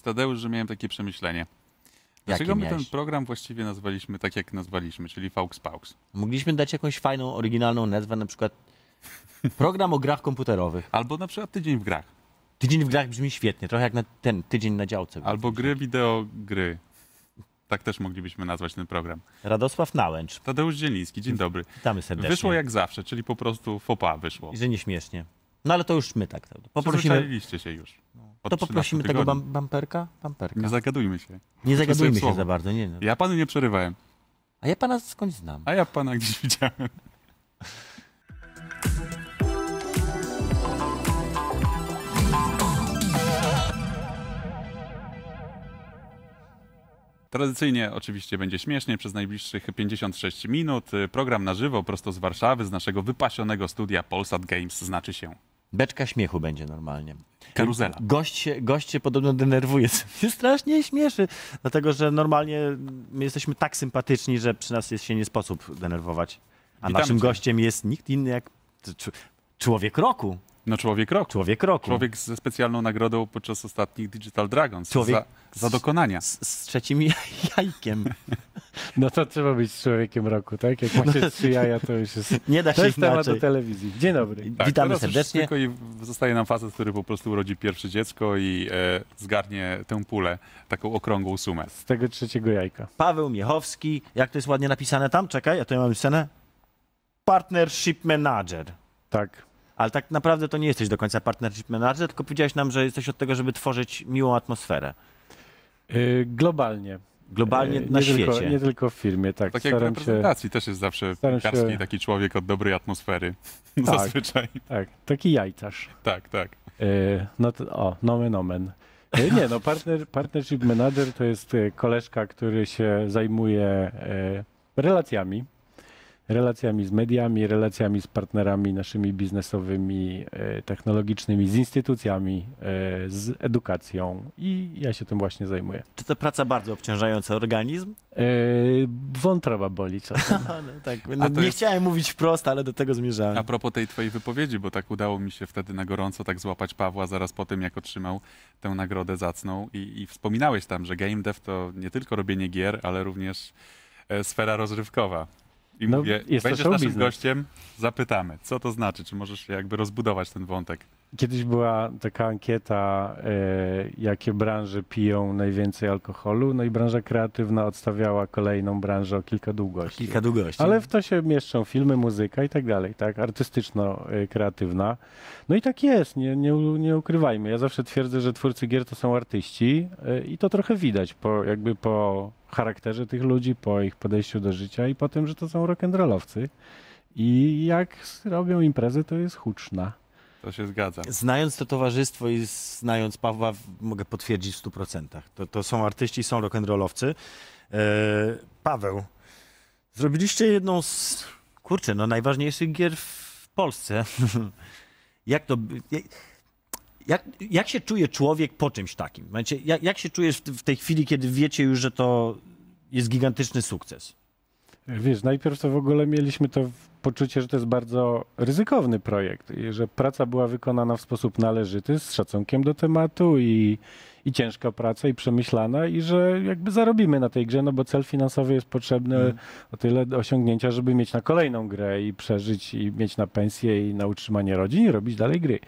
Tadeusz, że miałem takie przemyślenie. Dlaczego my ten miałeś? program właściwie nazwaliśmy tak, jak nazwaliśmy, czyli Faux Paux? Mogliśmy dać jakąś fajną, oryginalną nazwę, na przykład program o grach komputerowych. Albo na przykład Tydzień w grach. Tydzień w grach brzmi świetnie, trochę jak na ten tydzień na działce. Albo gry, wideo, gry. Tak też moglibyśmy nazwać ten program. Radosław Nałęcz. Tadeusz Dzieliński, dzień dobry. Witamy serdecznie. Wyszło jak zawsze, czyli po prostu fopa wyszło. I że nieśmiesznie. No ale to już my tak. Poprosimy, się już. Od to 13 poprosimy tego bam, bamperka? Bamperka. Nie zagadujmy się. Nie zagadujmy się słowo. za bardzo. Nie, no. Ja panu nie przerywałem, A ja pana skądś znam. a ja pana gdzieś widziałem. Tradycyjnie oczywiście będzie śmiesznie przez najbliższych 56 minut. Program na żywo prosto z Warszawy, z naszego wypasionego studia Polsat Games znaczy się Beczka śmiechu będzie normalnie. Karuzela. Gość się, gość się podobno denerwuje. Się strasznie śmieszy. Dlatego, że normalnie my jesteśmy tak sympatyczni, że przy nas jest się nie sposób denerwować. A Witamy naszym cię. gościem jest nikt inny jak cz- człowiek roku. No człowiek roku. Człowiek roku. Człowiek ze specjalną nagrodą podczas ostatnich Digital Dragons. Człowiek Za, za dokonania. Z, z trzecim jajkiem. No to trzeba być człowiekiem roku, tak? Jak macie trzy jaja, to już jest... Nie da To się jest temat do telewizji. Dzień dobry. Tak, Witamy teraz już serdecznie. Tylko i zostaje nam facet, który po prostu urodzi pierwsze dziecko i e, zgarnie tę pulę, taką okrągłą sumę. Z tego trzeciego jajka. Paweł Miechowski. Jak to jest ładnie napisane tam? Czekaj, ja tutaj mam scenę. Partnership Manager. Tak. Ale tak naprawdę to nie jesteś do końca partnership manager, tylko powiedziałeś nam, że jesteś od tego, żeby tworzyć miłą atmosferę. Y, globalnie. Globalnie Y, na nie świecie. Tylko, nie tylko w firmie, tak. Tak jak w Staram się, reprezentacji też jest zawsze się- taki człowiek od dobrej atmosfery. Tak. Zazwyczaj. tak, taki jajcarz. Tak, tak. Y, no to, o, nomen omen. Y, Nie, no partner, partnership manager to jest koleżka, który się zajmuje relacjami. Relacjami z mediami, relacjami z partnerami naszymi biznesowymi, y, technologicznymi, z instytucjami, y, z edukacją i ja się tym właśnie zajmuję. Czy to praca bardzo obciążająca organizm? Y, Wątroba boli czasem. tak, A no, to nie jest- chciałem mówić wprost, ale do tego zmierzałem. A propos tej twojej wypowiedzi, bo tak udało mi się wtedy na gorąco tak złapać Pawła zaraz po tym, jak otrzymał tę nagrodę zacną i, i wspominałeś tam, że game dev to nie tylko robienie gier, ale również e, sfera rozrywkowa. I No, mówię, jest będziesz naszym gościem, zapytamy, co to znaczy, czy możesz jakby rozbudować ten wątek. Kiedyś była taka ankieta, e, jakie branże piją najwięcej alkoholu, no i branża kreatywna odstawiała kolejną branżę o kilka długości. Kilka długości. Ale w to się mieszczą filmy, muzyka i tak dalej, tak? Artystyczno-kreatywna. No i tak jest, nie, nie, nie ukrywajmy. Ja zawsze twierdzę, że twórcy gier to są artyści e, i to trochę widać po, jakby po charakterze tych ludzi, po ich podejściu do życia i po tym, że to są rock'n'rollowcy. I jak robią imprezę, to jest huczna. To się zgadza. Znając to towarzystwo i znając Pawła, mogę potwierdzić w 100%. To, to są artyści, są rock'n'rollowcy. E, Paweł, zrobiliście jedną z, kurczę, no najważniejszych gier w Polsce. jak to... Jak, jak się czuje człowiek po czymś takim? Znaczy, jak, jak się czujesz w tej chwili, kiedy wiecie już, że to jest gigantyczny sukces? Wiesz, najpierw to w ogóle mieliśmy to poczucie, że to jest bardzo ryzykowny projekt że praca była wykonana w sposób należyty, z szacunkiem do tematu i, i ciężka praca i przemyślana i że jakby zarobimy na tej grze, no bo cel finansowy jest potrzebny Mm. o tyle do osiągnięcia, żeby mieć na kolejną grę i przeżyć i mieć na pensję i na utrzymanie rodzin i robić dalej gry.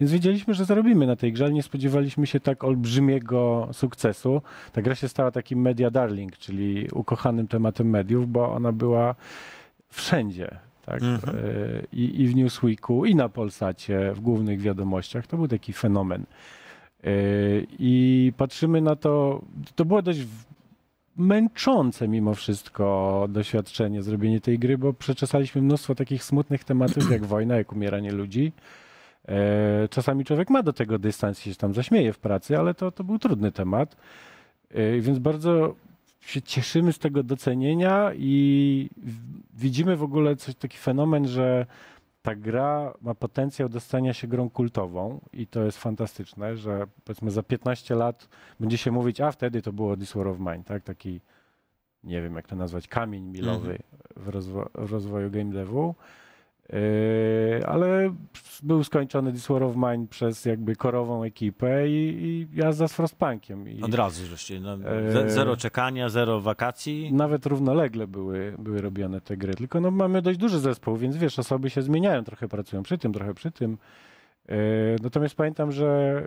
Więc wiedzieliśmy, że zarobimy na tej grze, ale nie spodziewaliśmy się tak olbrzymiego sukcesu. Ta gra się stała takim media darling, czyli ukochanym tematem mediów, bo ona była wszędzie. Tak? Mhm. E, I, I w Newsweeku, i na Polsacie, w głównych wiadomościach. To był taki fenomen. E, I patrzymy na to, to było dość męczące mimo wszystko doświadczenie, zrobienie tej gry, bo przeczesaliśmy mnóstwo takich smutnych tematów jak wojna, jak umieranie ludzi. E, Czasami człowiek ma do tego dystans i się tam zaśmieje w pracy, ale to, to był trudny temat. E, Więc bardzo się cieszymy z tego docenienia i widzimy w ogóle coś, taki fenomen, że ta gra ma potencjał do stania się grą kultową i to jest fantastyczne, że powiedzmy za 15 lat będzie się mówić, a wtedy to było This War of Mine, tak? Taki, nie wiem jak to nazwać, kamień milowy w, rozwo- w rozwoju game devu. Yy, ale był skończony This War of Mine przez jakby korową ekipę i, i jazda z Frostpunkiem. I Od razu żeście. No, ze- zero czekania, zero wakacji. nawet równolegle były, były robione te gry. Tylko no, mamy dość duży zespół, więc wiesz, osoby się zmieniają, trochę pracują przy tym, trochę przy tym. Yy, natomiast pamiętam, że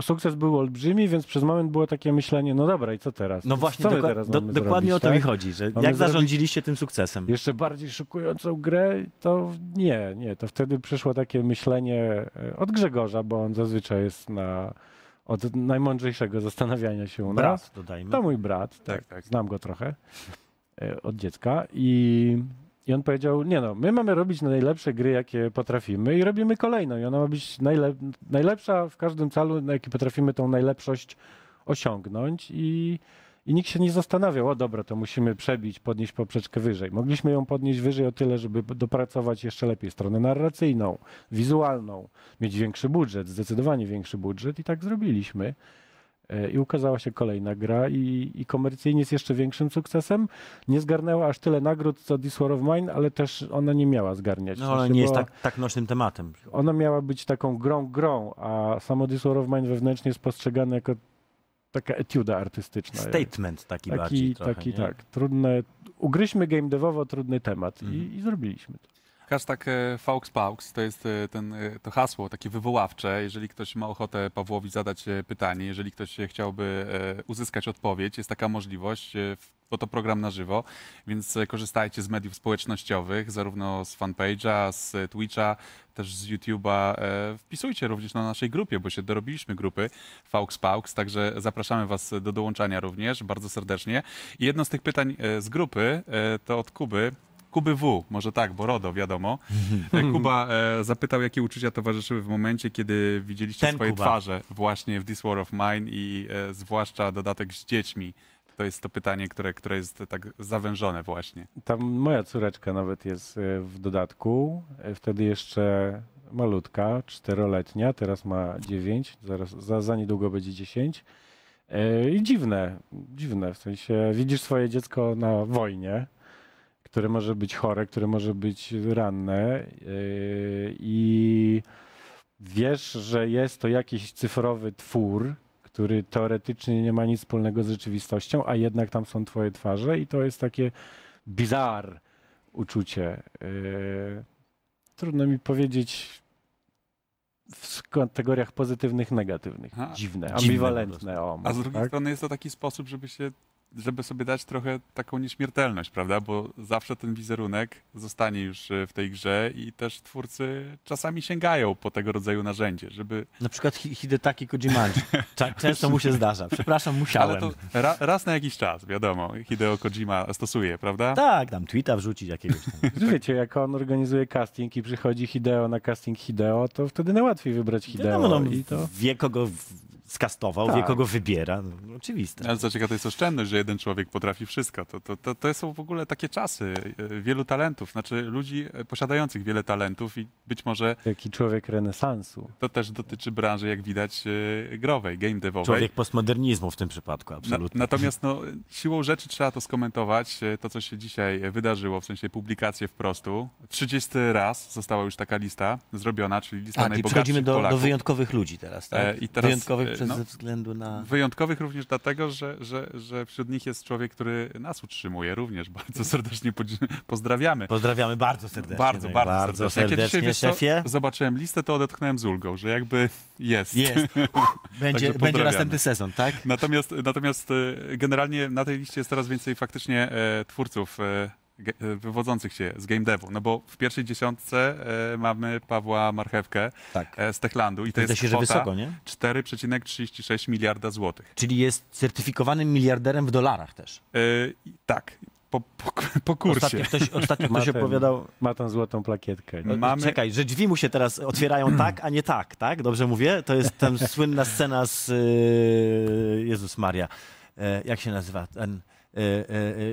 sukces był olbrzymi, więc przez moment było takie myślenie, no dobra, i co teraz? No właśnie, co teraz do, dokładnie zrobić, o to tak? mi chodzi, że Mamy jak zarządziliście tym sukcesem? jeszcze bardziej szokującą grę, to nie, nie. To wtedy przyszło takie myślenie e, od Grzegorza, bo on zazwyczaj jest na od najmądrzejszego zastanawiania się u nas. Brat, dodajmy. To mój brat, tak, Tak, tak. znam go trochę e, od dziecka i, i on powiedział, nie no, my mamy robić najlepsze gry, jakie potrafimy i robimy kolejną i ona ma być najlep najlepsza w każdym calu, na jaki potrafimy tą najlepszość osiągnąć i, i nikt się nie zastanawiał, o dobra, to musimy przebić, podnieść poprzeczkę wyżej. Mogliśmy ją podnieść wyżej o tyle, żeby dopracować jeszcze lepiej stronę narracyjną, wizualną, mieć większy budżet, zdecydowanie większy budżet i tak zrobiliśmy. E, I ukazała się kolejna gra i, i komercyjnie jest jeszcze większym sukcesem. Nie zgarnęła aż tyle nagród co This War of Mine, ale też ona nie miała zgarniać. No ale nie jest tak, tak nośnym tematem. Ona miała być taką grą grą, a samo This War of Mine wewnętrznie jest postrzegane jako taka etiuda artystyczna. Statement taki, bardziej taki, trochę, taki nie? tak. Trudne, ugryźmy game devowo trudny temat Mhm. i, i zrobiliśmy to. Hashtag e, Faux Paux to jest e, ten, e, to hasło takie wywoławcze. Jeżeli ktoś ma ochotę Pawłowi zadać pytanie, jeżeli ktoś chciałby uzyskać odpowiedź, jest taka możliwość, bo to program na żywo, więc korzystajcie z mediów społecznościowych, zarówno z fanpage'a, z Twitcha, też z YouTube'a. Wpisujcie również na naszej grupie, bo się dorobiliśmy grupy Faux Paux, także zapraszamy Was do dołączania również bardzo serdecznie. I jedno z tych pytań z grupy to od Kuby. Kuby W, może tak, bo RODO, wiadomo. E, Kuba e, zapytał, jakie uczucia towarzyszyły w momencie, kiedy widzieliście Ten swoje Kuba. twarze właśnie w This War of Mine i e, zwłaszcza dodatek z dziećmi. To jest to pytanie, które, które jest tak zawężone właśnie. Tam moja córeczka nawet jest e, w dodatku. E, Wtedy jeszcze malutka, czteroletnia, teraz ma dziewięć, zaraz, za, za niedługo będzie dziesięć. E, I dziwne, dziwne, w sensie widzisz swoje dziecko na wojnie, które może być chore, które może być ranne e, i wiesz, że jest to jakiś cyfrowy twór, który teoretycznie nie ma nic wspólnego z rzeczywistością, a jednak tam są twoje twarze i to jest takie bizar uczucie. Yy, trudno mi powiedzieć w kategoriach pozytywnych, negatywnych. Aha. Dziwne, Dziwne ambiwalentne. O, A z może drugiej tak? strony jest to taki sposób, żeby się żeby sobie dać trochę taką nieśmiertelność, prawda? Bo zawsze ten wizerunek zostanie już e, w tej grze i też twórcy czasami sięgają po tego rodzaju narzędzie, żeby... Na przykład Hi- Hidetaki Kojimanji. Cza- Często mu się zdarza. Przepraszam, musiałem. Ale to ra, raz na jakiś czas, wiadomo, Hideo Kojima stosuje, prawda? Tak, tam tweeta wrzucić jakiegoś tam. Wiecie, jak on organizuje casting i przychodzi Hideo na casting Hideo, to wtedy najłatwiej wybrać Hideo. Wiadomo, no, i to... wie kogo skastował, wie Tak. kogo wybiera. No, oczywiste. Ale co ciekawe, to jest oszczędność, że jeden człowiek potrafi wszystko. To, to, to, to są w ogóle takie czasy e, wielu talentów, znaczy ludzi e, posiadających wiele talentów i być może Taki człowiek renesansu. to też dotyczy branży, jak widać, e, growej, game devowej. Człowiek postmodernizmu w tym przypadku, Na, absolutnie. natomiast no, siłą rzeczy trzeba to skomentować, to co się dzisiaj wydarzyło, w sensie publikację wprostu. 30 raz została już taka lista zrobiona, czyli lista A, najbogatszych przechodzimy do, do wyjątkowych ludzi teraz, tak? E, i teraz, wyjątkowych no. ze względu na... Wyjątkowych również dlatego, że, że, że wśród nich jest człowiek, który nas utrzymuje również. Bardzo serdecznie pozdrawiamy. Pozdrawiamy bardzo serdecznie. Bardzo, no bardzo, bardzo serdecznie. Jak ja dzisiaj, serdecznie, wiesz co, szefie. zobaczyłem listę, to odetchnąłem z ulgą, że jakby jest. Jest. Będzie, będzie następny sezon, tak? Natomiast, natomiast e, generalnie na tej liście jest coraz więcej faktycznie e, twórców e, wywodzących się z game devu. No bo w pierwszej dziesiątce e, mamy Pawła Marchewkę Tak. e, z Techlandu i to Wydaje jest się, że kwota wysoko, nie? 4,36 miliarda złotych. Czyli jest certyfikowanym miliarderem w dolarach też. E, i tak, po, po, po kursie. Ostatnio ktoś, ostatnio Ma ktoś ten- opowiadał... Ma tą złotą plakietkę. nie? Mamy- Czekaj, że drzwi mu się teraz otwierają tak, a nie tak, tak? Dobrze mówię? To jest tam słynna scena z... Yy, Jezus Maria. E, jak się nazywa? Ten, e, e,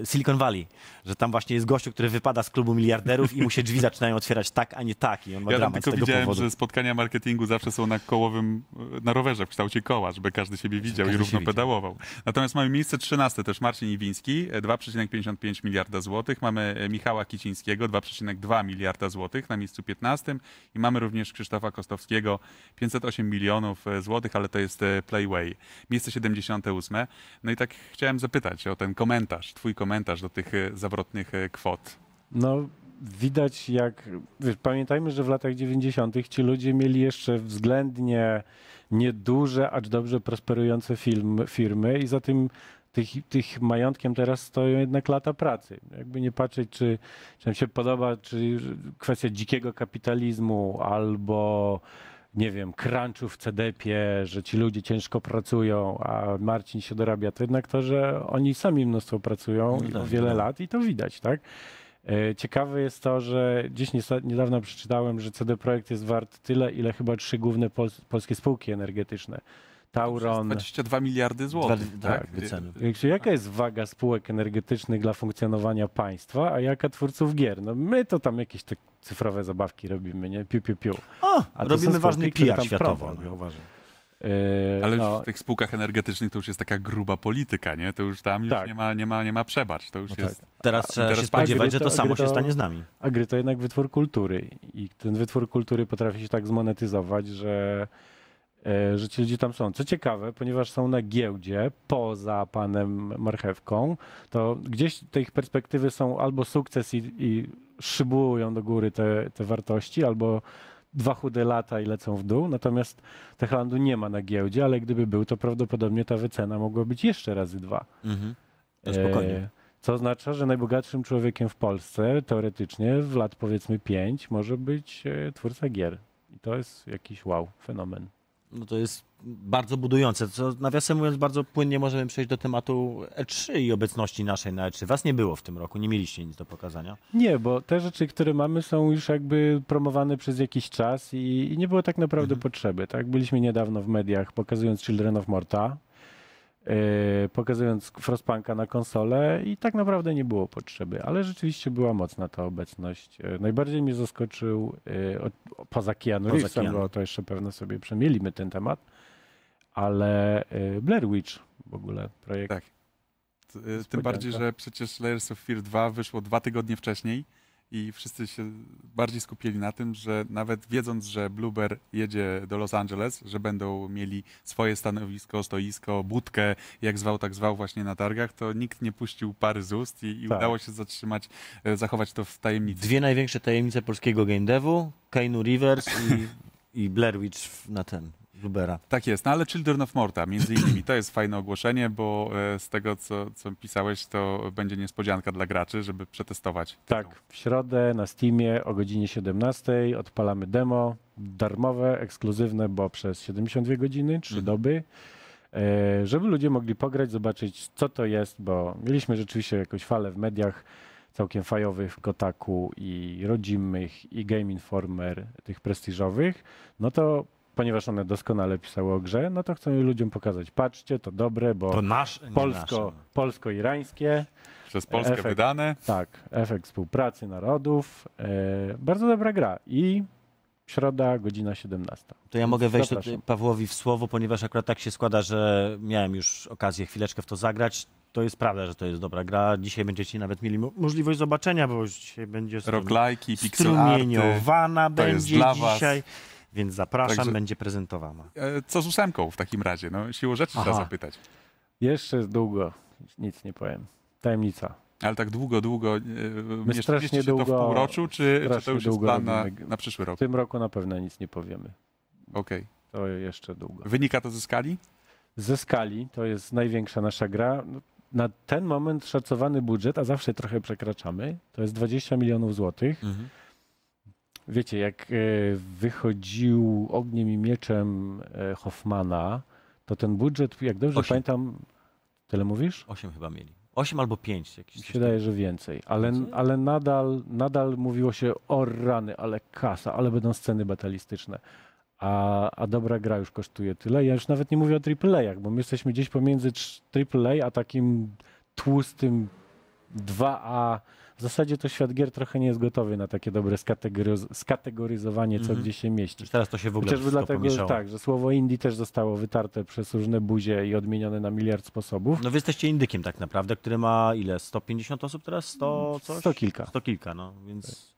Silicon Valley, że tam właśnie jest gościu, który wypada z klubu miliarderów i mu się drzwi zaczynają otwierać tak, a nie tak i on ma Ja dramat tylko widziałem, powodu. że spotkania marketingu zawsze są na kołowym, na rowerze w kształcie koła, żeby każdy siebie widział każdy i równo widział. pedałował. Natomiast mamy miejsce 13 też Marcin Iwiński, e, 2,55 miliarda złotych. Mamy e, Michała Kicińskiego, 2,2 miliarda złotych na miejscu 15 i mamy również Krzysztofa Kostowskiego, 508 milionów e, złotych, ale to jest e, Playway. Miejsce 78. No i tak chciałem zapytać o ten komentarz, twój komentarz do tych e, zawrotnych e, kwot. No, widać jak. Wiesz, pamiętajmy, że w latach 90. ci ludzie mieli jeszcze względnie nieduże, acz dobrze prosperujące film, firmy i za tym tych, tych majątkiem teraz stoją jednak lata pracy. Jakby nie patrzeć, czy, czy nam się podoba, czy kwestia dzikiego kapitalizmu albo nie wiem, crunchu w CDP-ie, że ci ludzie ciężko pracują, a Marcin się dorabia, to jednak to, że oni sami mnóstwo pracują No tak, wiele no. lat i to widać, tak? E, Ciekawe jest to, że gdzieś niesa- niedawno przeczytałem, że CD Projekt jest wart tyle, ile chyba trzy główne pols- polskie spółki energetyczne. Tauron. 22 miliardy złotych. Dwa- tak, wyceny. Jakże, Jaka jest waga spółek energetycznych dla funkcjonowania państwa, a jaka twórców gier? No my to tam jakieś te cyfrowe zabawki robimy, nie? Piu, piu, piu. O, A to robimy ważny PR prowadzą. ja uważam. E, Ale no, w tych spółkach energetycznych to już jest taka gruba polityka, nie? To już tam już Tak. nie, ma, nie, ma, nie ma przebacz. To już No tak. jest... Teraz trzeba teraz się spodziewać, gry że to- to samo gry się to- stanie z nami. A gry to jednak wytwór kultury i ten wytwór kultury potrafi się tak zmonetyzować, że, że ci ludzie tam są. Co ciekawe, ponieważ są na giełdzie poza panem Marchewką, to gdzieś te ich perspektywy są albo sukces i, i szybują do góry te, te wartości, albo dwa chude lata i lecą w dół. Natomiast Techlandu nie ma na giełdzie, ale gdyby był, to prawdopodobnie ta wycena mogła być jeszcze razy dwa. Mhm. To spokojnie. E, Co oznacza, że najbogatszym człowiekiem w Polsce teoretycznie w lat powiedzmy 5 może być e, twórca gier. I to jest jakiś wow, fenomen. No to jest bardzo budujące. Co nawiasem mówiąc, bardzo płynnie możemy przejść do tematu E3 i obecności naszej na E3. Was nie było w tym roku, nie mieliście nic do pokazania. Nie, bo te rzeczy, które mamy są już jakby promowane przez jakiś czas i, i nie było tak naprawdę Mhm. potrzeby. Tak, byliśmy niedawno w mediach pokazując Children of Morta, pokazując Frostpunka na konsolę i tak naprawdę nie było potrzeby, ale rzeczywiście była mocna ta obecność. E, najbardziej mnie zaskoczył e, poza Keanu Reevesem, Keanu. bo to jeszcze pewno sobie przemielimy ten temat, ale e, Blair Witch w ogóle projekt. Tak. Tym bardziej, że przecież Layers of Fear 2 wyszło dwa tygodnie wcześniej i wszyscy się bardziej skupili na tym, że nawet wiedząc, że Blueber jedzie do Los Angeles, że będą mieli swoje stanowisko, stoisko, budkę, jak zwał, tak zwał właśnie na targach, to nikt nie puścił pary z ust i, i Tak. udało się zatrzymać, e, zachować to w tajemnicy. Dwie największe tajemnice polskiego game devu, Keanu Rivers i, i Blair Witch na ten, Lubera. Tak jest, no ale Children of Morta, między innymi, to jest fajne ogłoszenie, bo e, z tego, co, co pisałeś, to będzie niespodzianka dla graczy, żeby przetestować. Tak, w środę na Steamie o godzinie 17 odpalamy demo, darmowe, ekskluzywne, bo przez 72 godziny, 3 Mhm. doby, e, żeby ludzie mogli pograć, zobaczyć co to jest, bo mieliśmy rzeczywiście jakąś falę w mediach całkiem fajowych w Kotaku i rodzimych i Game Informer, tych prestiżowych, no to ponieważ one doskonale pisały o grze, no to chcemy ludziom pokazać, patrzcie, to dobre, bo To nasz, nie polsko, nasze. polsko-irańskie, Przez Polskę Efekt. wydane. tak, efekt współpracy narodów. E, bardzo dobra gra. I środa, godzina 17. To ja mogę wejść Zapraszam. tutaj Pawłowi w słowo, ponieważ akurat tak się składa, że miałem już okazję chwileczkę w to zagrać. To jest prawda, że to jest dobra gra. Dzisiaj będziecie nawet mieli mo- możliwość zobaczenia, bo już dzisiaj będzie strum- Roglajki, pixel arty. strumieniowana To jest będzie dla was. dzisiaj. Więc zapraszam, Także- będzie prezentowana. E, Co z ósemką w takim razie? No, siłą rzeczy trzeba Aha. zapytać. Jeszcze długo, nic nie powiem. Tajemnica. Ale tak długo, długo. e, mieszczaliście strasznie się to w długo- półroczu, czy, czy to już jest długo plan na, na przyszły W rok? tym roku na pewno nic nie powiemy. Okej. To jeszcze długo. Wynika to ze skali? Ze skali to jest największa nasza gra. Na ten moment szacowany budżet, a zawsze trochę przekraczamy, to jest 20 milionów złotych. Mhm. Wiecie, jak e, wychodził ogniem i mieczem e, Hoffmana, to ten budżet, jak dobrze Osiem. pamiętam, tyle mówisz? Osiem chyba mieli. Osiem albo pięć. Jakiś Mi się wydaje, że więcej, ale, Więcej? ale nadal, nadal mówiło się o rany, ale kasa, ale będą sceny batalistyczne. A, a dobra gra już kosztuje tyle. Ja już nawet nie mówię o AAA-ach, bo my jesteśmy gdzieś pomiędzy AAA a takim tłustym 2A. W zasadzie to świat gier trochę nie jest gotowy na takie dobre skategoryz- skategoryzowanie, co Mhm. gdzie się mieści. Już teraz to się w ogóle Chociażby dlatego, pomieszało. tak, że słowo indie też zostało wytarte przez różne buzie i odmienione na miliard sposobów. No wy jesteście indykiem tak naprawdę, który ma ile? 150 osób teraz? 100 coś? Sto kilka. Sto kilka, no więc...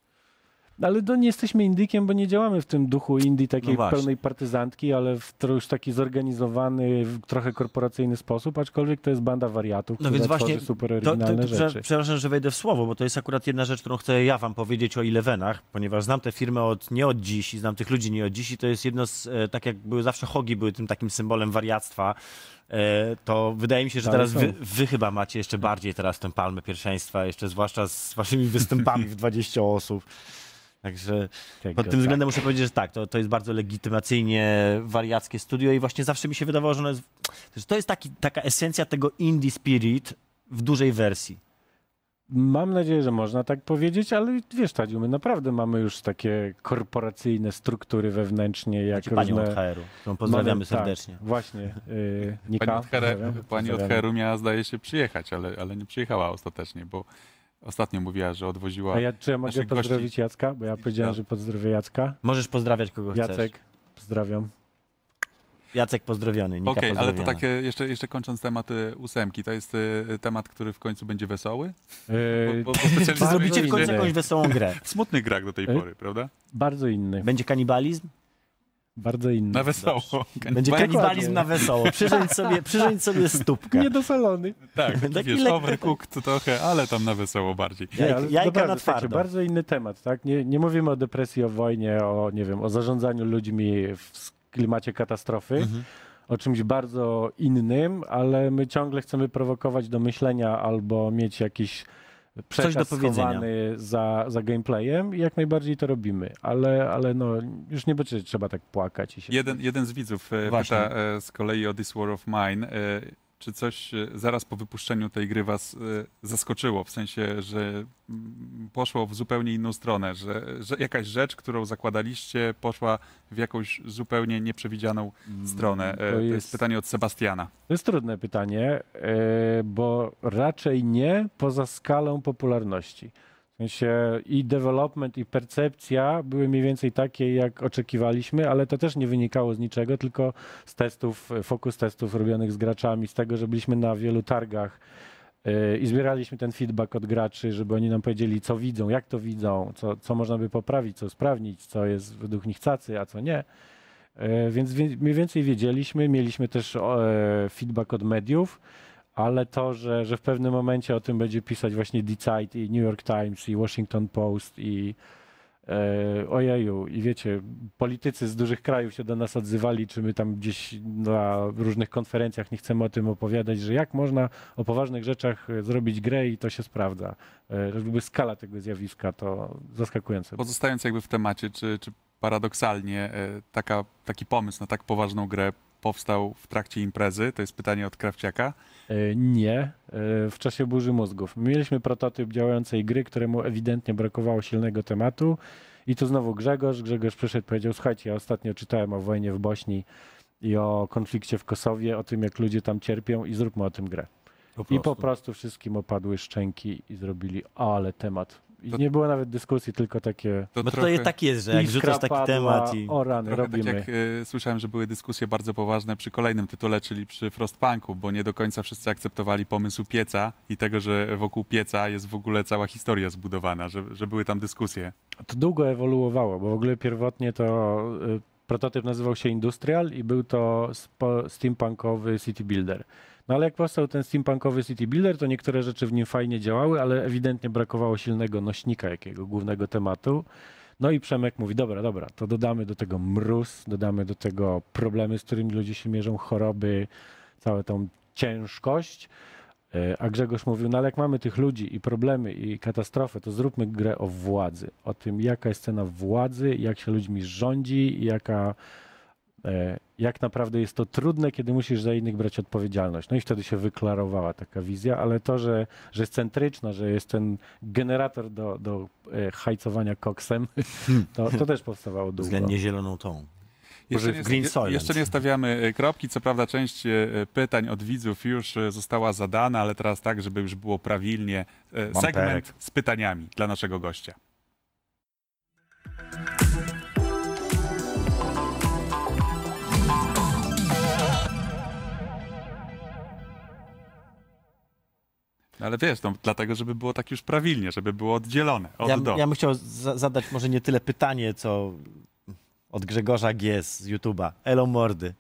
Ale to nie jesteśmy indykiem, bo nie działamy w tym duchu indie takiej No pełnej partyzantki, ale w już taki zorganizowany, w trochę korporacyjny sposób, aczkolwiek to jest banda wariatów, No więc właśnie super To, to, oryginalne to, prze- rzeczy. przepraszam, że wejdę w słowo, bo to jest akurat jedna rzecz, którą chcę ja wam powiedzieć o Elevenach, ponieważ znam tę firmę od, nie od dziś i znam tych ludzi nie od dziś i to jest jedno z, e, tak jak były zawsze hogi, były tym takim symbolem wariactwa, e, to wydaje mi się, że teraz wy, wy chyba macie jeszcze bardziej teraz tę palmę pierwszeństwa, jeszcze zwłaszcza z waszymi występami w 20 osób. Także Tego, pod tym tak. względem muszę powiedzieć, że tak, to, to jest bardzo legitymacyjnie wariackie studio i właśnie zawsze mi się wydawało, że ono jest, że to jest taki, taka esencja tego indie spirit w dużej wersji. Mam nadzieję, że można tak powiedzieć, ale wiesz, Tadziu, my naprawdę mamy już takie korporacyjne struktury wewnętrznie, jak panią różne... od HR-u, którą pozdrawiamy mamy, serdecznie. Tak, właśnie. Yy, Nika, Pani od. Heru miała, zdaje się, przyjechać, ale, ale nie przyjechała ostatecznie, bo ostatnio mówiła, że odwoziła... A ja, czy ja mogę naszych pozdrowić gości. Jacka? Bo ja powiedziałem, że pozdrowię Jacka. Możesz pozdrawiać kogo chcesz. Jacek, pozdrawiam. Jacek pozdrowiony, Nika Okej, ale to pozdrowiona. takie, jeszcze, jeszcze kończąc temat y, ósemki, to jest y, temat, który w końcu będzie wesoły? Yy, bo, Czy zrobicie w końcu jakąś wesołą grę? w smutnych grach do tej E? pory, prawda? bardzo inny. Będzie kanibalizm? Bardzo inny. Na wesoło. Będzie Kanibal- kanibalizm na wesoło. Przyrządź sobie, przyrządź sobie stópkę. Niedosolony. Tak, taki, Taki wiesz, overcooked trochę, ale tam na wesoło bardziej. Jaj- jajka naprawdę, na słuchajcie, twardo. Bardzo inny temat, tak? Nie, nie mówimy o depresji, o wojnie, o, nie wiem, o zarządzaniu ludźmi w klimacie katastrofy. Mhm. O czymś bardzo innym, ale my ciągle chcemy prowokować do myślenia albo mieć jakiś przekaz do powiedzenia. za, za gameplayem i jak najbardziej to robimy. Ale, ale no, już nie będzie trzeba tak płakać. I się Jeden, jeden z widzów e, Właśnie. pyta e, z kolei o This War of Mine, e, czy coś e, zaraz po wypuszczeniu tej gry was e, zaskoczyło, w sensie, że mm, poszło w zupełnie inną stronę, że, że jakaś rzecz, którą zakładaliście, poszła w jakąś zupełnie nieprzewidzianą stronę. E, to, jest... jest- pytanie od Sebastiana. To jest trudne pytanie, bo raczej nie poza skalą popularności. Sensie i development, i percepcja były mniej więcej takie, jak oczekiwaliśmy, ale to też nie wynikało z niczego, tylko z testów, fokus testów robionych z graczami, z tego, że byliśmy na wielu targach e, i zbieraliśmy ten feedback od graczy, żeby oni nam powiedzieli, co widzą, jak to widzą, co, co można by poprawić, co usprawnić, co jest według nich cacy, a co nie. E, Więc mniej więcej wiedzieliśmy, mieliśmy też e, feedback od mediów, ale to, że, że w pewnym momencie o tym będzie pisać właśnie The i New York Times i Washington Post i e, ojeju, i wiecie, politycy z dużych krajów się do nas odzywali, czy my tam gdzieś na różnych konferencjach nie chcemy o tym opowiadać, że jak można o poważnych rzeczach e, zrobić grę i to się sprawdza. E, Jakby skala tego zjawiska to zaskakujące. Pozostając jakby w temacie, czy, czy paradoksalnie e, taka, taki pomysł na tak poważną grę powstał w trakcie imprezy? To jest pytanie od Krawciaka. E, Nie, e, w czasie burzy mózgów. Mieliśmy prototyp działającej gry, któremu ewidentnie brakowało silnego tematu. I tu znowu Grzegorz. Grzegorz przyszedł i powiedział: Słuchajcie, ja ostatnio czytałem o wojnie w Bośni i o konflikcie w Kosowie, o tym, jak ludzie tam cierpią, i zróbmy o tym grę. I po prostu wszystkim opadły szczęki i zrobili, ale temat. I To- nie było nawet dyskusji, tylko takie. To Bo trochę- to tak jest, że jak iskra rzucasz taki padła, temat i... O rany, Trochę robimy. tak jak e, słyszałem, że były dyskusje bardzo poważne przy kolejnym tytule, czyli przy Frostpunku, bo nie do końca wszyscy akceptowali pomysł pieca i tego, że wokół pieca jest w ogóle cała historia zbudowana, że, że były tam dyskusje. To długo ewoluowało, bo w ogóle pierwotnie to y, prototyp nazywał się Industrial i był to spo, steampunkowy city builder. No ale jak powstał ten steampunkowy city builder, to niektóre rzeczy w nim fajnie działały, ale ewidentnie brakowało silnego nośnika jakiego głównego tematu. No i Przemek mówi, dobra, dobra, to dodamy do tego mróz, dodamy do tego problemy, z którymi ludzie się mierzą, choroby, całą tą ciężkość. E, A Grzegorz mówił, no ale jak mamy tych ludzi i problemy i katastrofę, to zróbmy grę o władzy. O tym, jaka jest cena władzy, jak się ludźmi rządzi, jaka, e, jak naprawdę jest to trudne, kiedy musisz za innych brać odpowiedzialność. No i wtedy się wyklarowała taka wizja, ale to, że, że jest centryczna, że jest ten generator do, do e, hajcowania koksem, to, to też powstawało długo. Względnie zieloną tą. Jeszcze nie, Green je- Soylent. jeszcze nie stawiamy e, kropki. Co prawda część e, pytań od widzów już została zadana, ale teraz tak, żeby już było prawilnie. Segment z pytaniami dla naszego gościa. Ale wiesz, no, dlatego, żeby było tak już prawilnie, żeby było oddzielone od Ja, do. ja bym chciał za zadać może nie tyle pytanie, co od Grzegorza G. z YouTube'a. Elo mordy.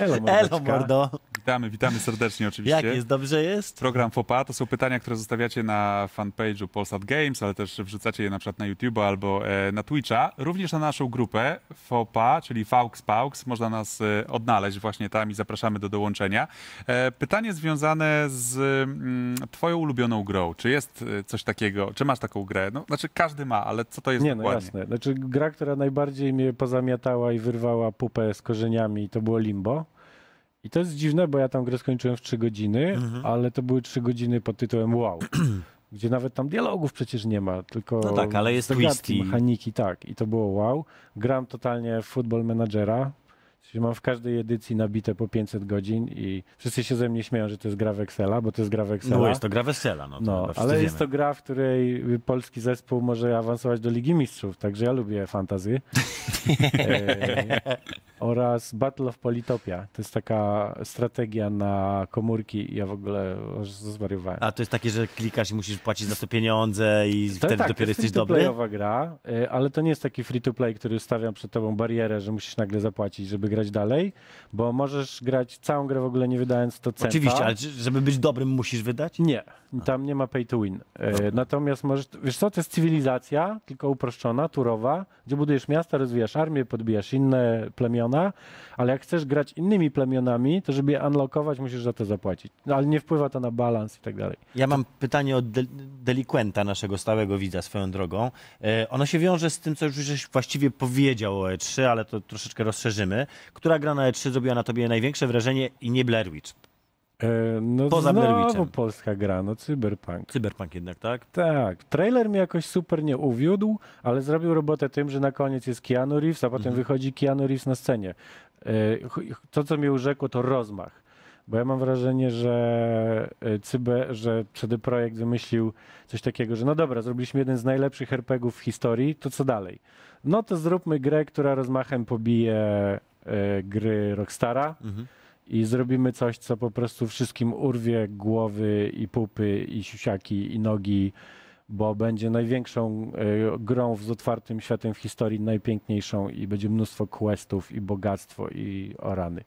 Elo, Elo mordo. Witamy, witamy serdecznie oczywiście. Jak jest? Dobrze jest? Program FOPA to są pytania, które zostawiacie na fanpage'u Polsat Games, ale też wrzucacie je na przykład na YouTube albo e, na Twitcha. Również na naszą grupę FOPA, czyli Faux Paux. Można nas e, odnaleźć właśnie tam i zapraszamy do dołączenia. E, pytanie związane z mm, twoją ulubioną grą. Czy jest coś takiego, czy masz taką grę? No, znaczy każdy ma, ale co to jest Nie, no dokładnie? jasne. Znaczy gra, która najbardziej mnie pozamiatała i wyrwała pupę z korzeniami, to było Limbo. I to jest dziwne, bo ja tam grę skończyłem w 3 godziny, Mhm. ale to były 3 godziny pod tytułem wow. Gdzie nawet tam dialogów przecież nie ma, tylko No tak, ale jest zagadki, mechaniki, tak. I to było wow. Gram totalnie w Football Managera. Czyli mam w każdej edycji nabite po 500 godzin i wszyscy się ze mnie śmieją, że to jest gra w Excela, bo to jest gra w Excela. No jest to gra wesela. No, to No, wszyscy ale wiemy. jest to gra, w której polski zespół może awansować do Ligi Mistrzów, także ja lubię fantazy. oraz Battle of Politopia. To jest taka strategia na komórki ja w ogóle aż zwariowałem. A to jest takie, że klikasz i musisz płacić za to pieniądze i To wtedy tak, dopiero to jest jesteś dobry? free-to-playowa gra, e, ale to nie jest taki free-to-play, który stawia przed tobą barierę, że musisz nagle zapłacić, żeby grać dalej, bo możesz grać całą grę w ogóle nie wydając to centa. Oczywiście, ale żeby być dobrym musisz wydać? Nie, tam nie ma pay to win. E, natomiast możesz, wiesz co, to jest cywilizacja, tylko uproszczona, turowa, gdzie budujesz miasta, rozwijasz armię, podbijasz inne plemiona, ale jak chcesz grać innymi plemionami, to żeby je unlockować, musisz za to zapłacić. No, ale nie wpływa to na balans i tak dalej. Ja mam pytanie od del delikwenta, naszego stałego widza swoją drogą. E, ono się wiąże z tym, co już żeś właściwie powiedział o E3, ale to troszeczkę rozszerzymy. Która gra na E3 zrobiła na tobie największe wrażenie i nie Blair Witch? E, no Poza znowu polska gra, no cyberpunk. Cyberpunk jednak, tak? Tak, trailer mnie jakoś super nie uwiódł, ale zrobił robotę tym, że na koniec jest Keanu Reeves, a potem Mhm. wychodzi Keanu Reeves na scenie. E, To, co mnie urzekło, to rozmach. Bo ja mam wrażenie, że e, cyber, że CD Projekt wymyślił coś takiego, że no dobra, zrobiliśmy jeden z najlepszych RPGów w historii, to co dalej? No to zróbmy grę, która rozmachem pobije gry Rockstara Mhm. I zrobimy coś, co po prostu wszystkim urwie głowy i pupy i siusiaki i nogi, bo będzie największą e, grą z otwartym światem w historii, najpiękniejszą i będzie mnóstwo questów i bogactwo i orany.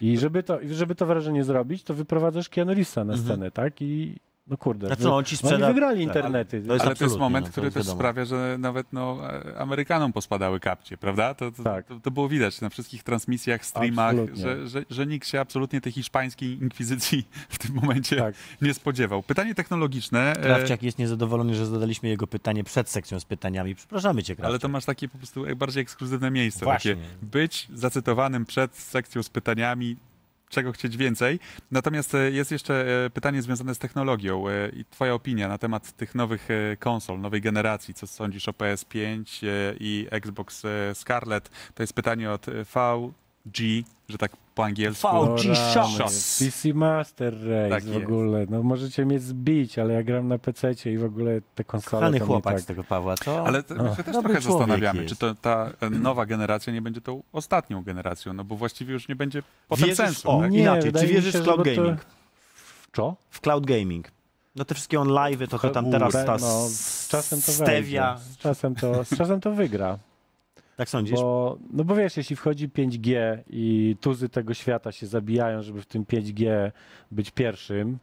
I żeby to, żeby to wrażenie zrobić, to wyprowadzasz Keanu Reevesa na Mhm. scenę, tak? I no kurde, Znaczy, no, on ci oni sprzeda... wygrali tak. internety. To jest Ale to jest moment, no, który jest też wiadomo. sprawia, że nawet no, Amerykanom pospadały kapcie, prawda? To, to, Tak. to, to było widać na wszystkich transmisjach, streamach, że, że, że nikt się absolutnie tej hiszpańskiej inkwizycji w tym momencie Tak. nie spodziewał. Pytanie technologiczne, e, Krawciak jest niezadowolony, że zadaliśmy jego pytanie przed sekcją z pytaniami. Przepraszamy cię, Krawciak. ale to masz takie po prostu bardziej ekskluzywne miejsce. Właśnie. Takie być zacytowanym przed sekcją z pytaniami, czego chcieć więcej. Natomiast e, jest jeszcze e, pytanie związane z technologią e, i twoja opinia na temat tych nowych konsol, nowej generacji. Co sądzisz o PS5 e, i Xbox Scarlet? To jest pytanie od VG, że tak po angielsku. V- O OG rany, shots. PC Master Race Tak w jest. ogóle. No możecie mnie zbić, ale ja gram na PC i w ogóle te konsole Kochany to chłopak mnie z tak... tego Pawła, co? Ale to, my się też dobry trochę zastanawiamy, jest. czy to ta e, nowa generacja nie będzie tą ostatnią generacją, no bo właściwie już nie będzie potem Wierzysz- sensu. o, tak? Nie, inaczej, czy wierzysz się, w cloud bo to- gaming? W co? W cloud gaming. No te wszystkie on live, to, to tam teraz ta no, z czasem to stevia. wejdzie. Z czasem to, z czasem to wygra. Tak sądzisz? Bo, no bo wiesz, jeśli wchodzi 5G i tuzy tego świata się zabijają, żeby w tym 5G być pierwszym,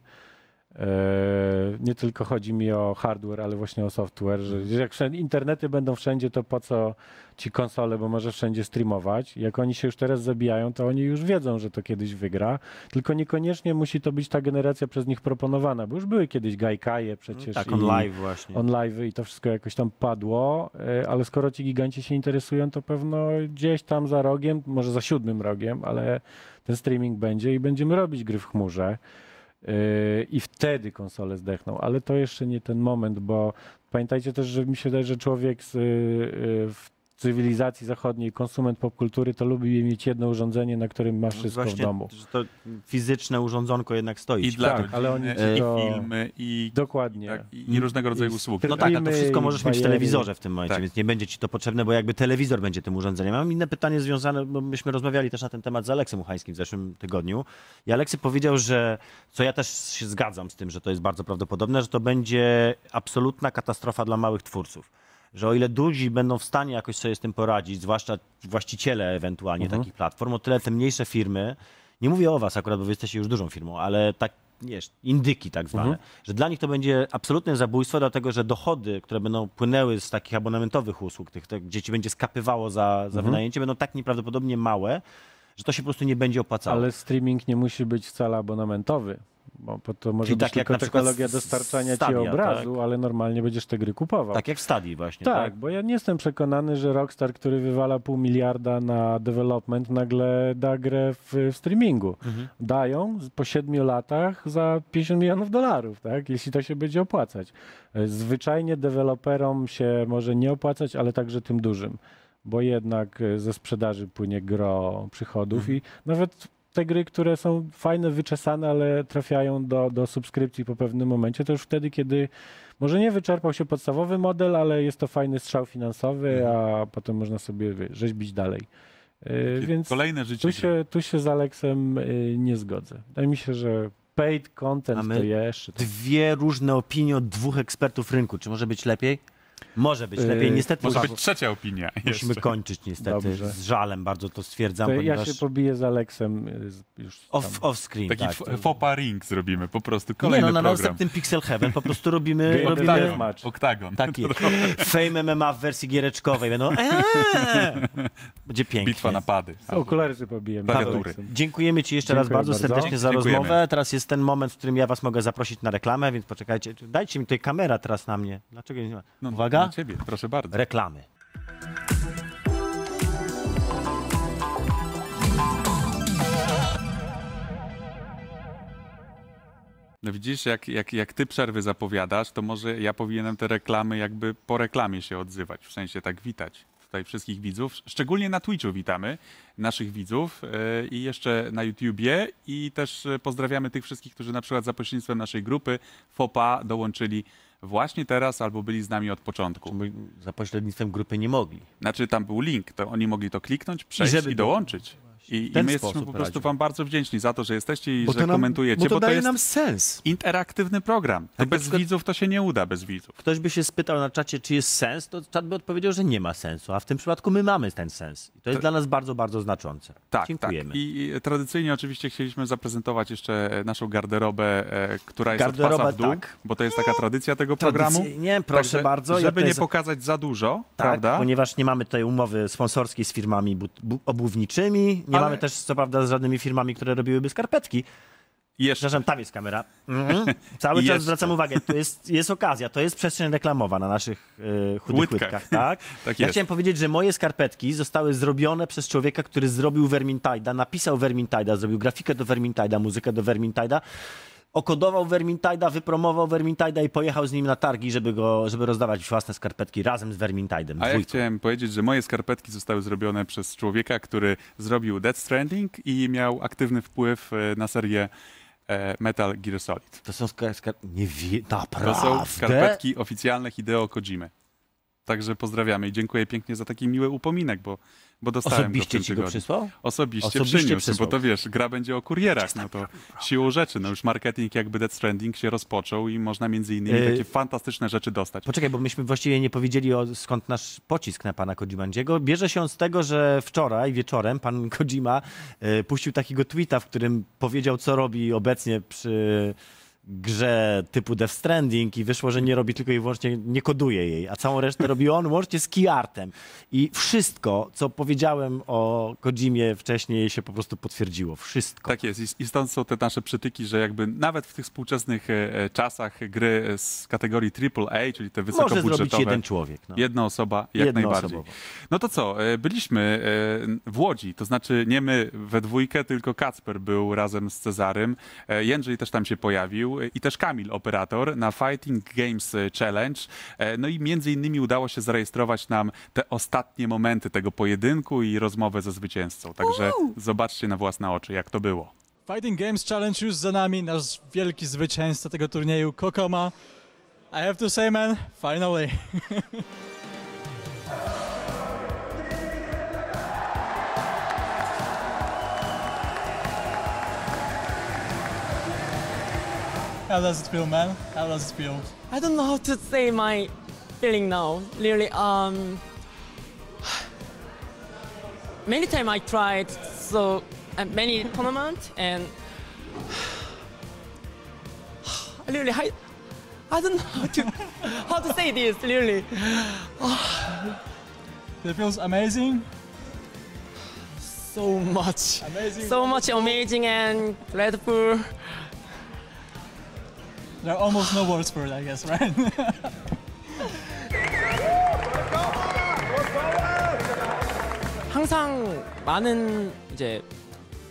nie tylko chodzi mi o hardware, ale właśnie o software, że że jak wszędzie, internety będą wszędzie, to po co ci konsole, bo może wszędzie streamować. Jak oni się już teraz zabijają, to oni już wiedzą, że to kiedyś wygra, tylko niekoniecznie musi to być ta generacja przez nich proponowana, bo już były kiedyś Gaikaje przecież. tak, on live właśnie. on live i to wszystko jakoś tam padło, e, ale skoro ci giganci się interesują, to pewno gdzieś tam za rogiem, może za siódmym rogiem, ale ten streaming będzie i będziemy robić gry w chmurze. E, I wtedy konsole zdechną, ale to jeszcze nie ten moment, bo pamiętajcie też, że mi się wydaje, że człowiek z, e, w cywilizacji zachodniej, konsument popkultury, to lubi mieć jedno urządzenie, na którym ma wszystko w Właśnie, domu. że to fizyczne urządzonko jednak stoi. I dla Tak, rodziny, ale oni i to- filmy, i, Dokładnie. tak, i, i różnego rodzaju I usługi. No tak, a to wszystko możesz mieć w telewizorze w tym momencie, Tak. więc nie będzie ci to potrzebne, bo jakby telewizor będzie tym urządzeniem. Mam inne pytanie związane, bo myśmy rozmawiali też na ten temat z Aleksem Uchańskim w zeszłym tygodniu. I Aleksy powiedział, że, co ja też się zgadzam z tym, że to jest bardzo prawdopodobne, że to będzie absolutna katastrofa dla małych twórców. Że o ile duzi będą w stanie jakoś sobie z tym poradzić, zwłaszcza właściciele ewentualnie Mhm. takich platform, o tyle te mniejsze firmy, nie mówię o was akurat, bo wy jesteście już dużą firmą, ale tak, wiesz, indyki tak zwane, Mhm. że dla nich to będzie absolutne zabójstwo, dlatego że dochody, które będą płynęły z takich abonamentowych usług, tych, tych gdzie ci będzie skapywało za, Mhm. za wynajęcie, będą tak nieprawdopodobnie małe, że to się po prostu nie będzie opłacało. Ale streaming nie musi być wcale abonamentowy. Bo to może Czyli być tak jak tylko na przykład technologia dostarczania ci Stadia, obrazu, ale normalnie będziesz te gry kupował. Tak jak w Stadii właśnie, Tak, tak? bo ja nie jestem przekonany, że Rockstar, który wywala pół miliarda na development, nagle da grę w, w streamingu. Mhm. Dają po siedmiu latach za 50 milionów dolarów, tak? jeśli to się będzie opłacać. Zwyczajnie deweloperom się może nie opłacać, ale także tym dużym, bo jednak ze sprzedaży płynie gro przychodów Mhm. i nawet te gry, które są fajne, wyczesane, ale trafiają do, do subskrypcji po pewnym momencie, to już wtedy, kiedy może nie wyczerpał się podstawowy model, ale jest to fajny strzał finansowy, a potem można sobie wie, rzeźbić dalej. Yy, więc Kolejne życie tu się, tu się z Aleksem yy, nie zgodzę. Wydaje mi się, że paid content A my to jeszcze. Dwie różne opinie od dwóch ekspertów rynku. Czy może być lepiej? Może być lepiej. Yy, Niestety Może być trzecia opinia. musimy jeszcze. kończyć niestety. Dobrze. Z żalem bardzo to stwierdzam, To ja ponieważ się pobiję z Aleksem z- już off, off screen. Taki tak, to- fopa ring zrobimy, po prostu Nie, kolejny no na program. następnym Pixel Heaven po prostu robimy, Game robimy match. Oktagon. taki Fame MMA w wersji giereczkowej. Będą eee! Będzie pięknie. Bitwa na pady. Okulary sobie pobijemy. Dziękujemy Ci jeszcze raz Dziękuję bardzo, bardzo. serdecznie za Dziękujemy. rozmowę. Teraz jest ten moment, w którym ja Was mogę zaprosić na reklamę, więc poczekajcie. Dajcie mi tutaj kamera teraz na mnie. Dlaczego nie ma? No, Uwaga, Na ciebie, proszę bardzo. reklamy. No widzisz, jak, jak, jak ty przerwy zapowiadasz, to może ja powinienem te reklamy jakby po reklamie się odzywać, w sensie tak witać tutaj wszystkich widzów. Szczególnie na Twitchu witamy naszych widzów yy, i jeszcze na YouTubie i też yy, pozdrawiamy tych wszystkich, którzy na przykład za pośrednictwem naszej grupy FOPA dołączyli właśnie teraz albo byli z nami od początku. Za pośrednictwem grupy nie mogli. Znaczy tam był link, to oni mogli to kliknąć, przejść i, żeby dołączyć. I, i my jesteśmy po prostu wam bardzo wdzięczni za to, że jesteście i Bo że nam, komentujecie, bo to daje jest nam sens. interaktywny program. Na bez przykład- widzów to się nie uda bez widzów. Ktoś by się spytał na czacie, czy jest sens, to czat by odpowiedział, że nie ma sensu, a w tym przypadku my mamy ten sens. I to jest To- dla nas bardzo, bardzo znaczące. Tak, Dziękujemy. tak. I, tradycyjnie oczywiście chcieliśmy zaprezentować jeszcze e, naszą garderobę, e, która jest od Garderobę, pasa w dół, tak. bo to jest taka tradycja tego programu. Tradycyjnie, proszę Także, bardzo. ja Żeby tutaj nie za- pokazać za dużo, Tak, prawda? ponieważ nie mamy tutaj umowy sponsorskiej z firmami obuwniczymi, nie Ale- mamy też co prawda z żadnymi firmami, które robiłyby skarpetki. Jeszcze Przepraszam, tam jest kamera. Mhm. Cały czas zwracam uwagę, to jest, jest okazja, to jest przestrzeń reklamowa na naszych e, chudych Łydkach. łydkach. tak? Tak ja chciałem powiedzieć, że moje skarpetki zostały zrobione przez człowieka, który zrobił Vermintide'a, napisał Vermintide'a, zrobił grafikę do Vermintide'a, muzykę do Vermintide'a, okodował Vermintide'a, wypromował Vermintide'a i pojechał z nim na targi, żeby, go, żeby rozdawać własne skarpetki razem z Vermintide'em. A ja chciałem powiedzieć, że moje skarpetki zostały zrobione przez człowieka, który zrobił Death Stranding i miał aktywny wpływ e, na serię e, Metal Gear Solid. To są skar... skar... Nie wie... To są skarpetki oficjalne Hideo Kojimy. Także pozdrawiamy i dziękuję pięknie za taki miły upominek, bo, bo dostałem go w Osobiście ci go przysłał? Osobiście, Osobiście przyniósł, przysłał. bo to wiesz, gra będzie o kurierach, no to siłą rzeczy, no już marketing jakby Death Stranding się rozpoczął i można między innymi Yy, takie fantastyczne rzeczy dostać. Poczekaj, bo myśmy właściwie nie powiedzieli, o, skąd nasz pocisk na pana Kodzimandziego. Bierze się on z tego, że wczoraj wieczorem pan Kodzima e, puścił takiego tweeta, w którym powiedział, co robi obecnie przy grze typu Death Stranding i wyszło, że nie robi tylko i wyłącznie, nie koduje jej, a całą resztę robi on łącznie z keyartem. I wszystko, co powiedziałem o Kodzimie wcześniej się po prostu potwierdziło. Wszystko. Tak jest I- stąd są te nasze przytyki, że jakby nawet w tych współczesnych e, e, czasach gry z kategorii AAA, czyli te Może zrobić wysokobudżetowe, jeden człowiek. No. jedna osoba jak najbardziej. Jednoosobowo. No to co, e, byliśmy e, w Łodzi, to znaczy nie my we dwójkę, tylko Kacper był razem z Cezarym. E, Jędrzej też tam się pojawił. Był i też Kamil, operator, na Fighting Games Challenge. E, No i między innymi udało się zarejestrować nam te ostatnie momenty tego pojedynku i rozmowę ze zwycięzcą. Także zobaczcie na własne oczy, jak to było. Fighting Games Challenge już za nami, nasz wielki zwycięzca tego turnieju, Kokoma. I have to say, man, finally. How does it feel, man? How does it feel? I don't know how to say my feeling now. Really, um, many time I tried so uh, many tournament and really I, I don't know how to how to say this. Really, It feels amazing. so much, Amazing. so much amazing and grateful. There are almost no words for it, I guess, right? 항상 많은 이제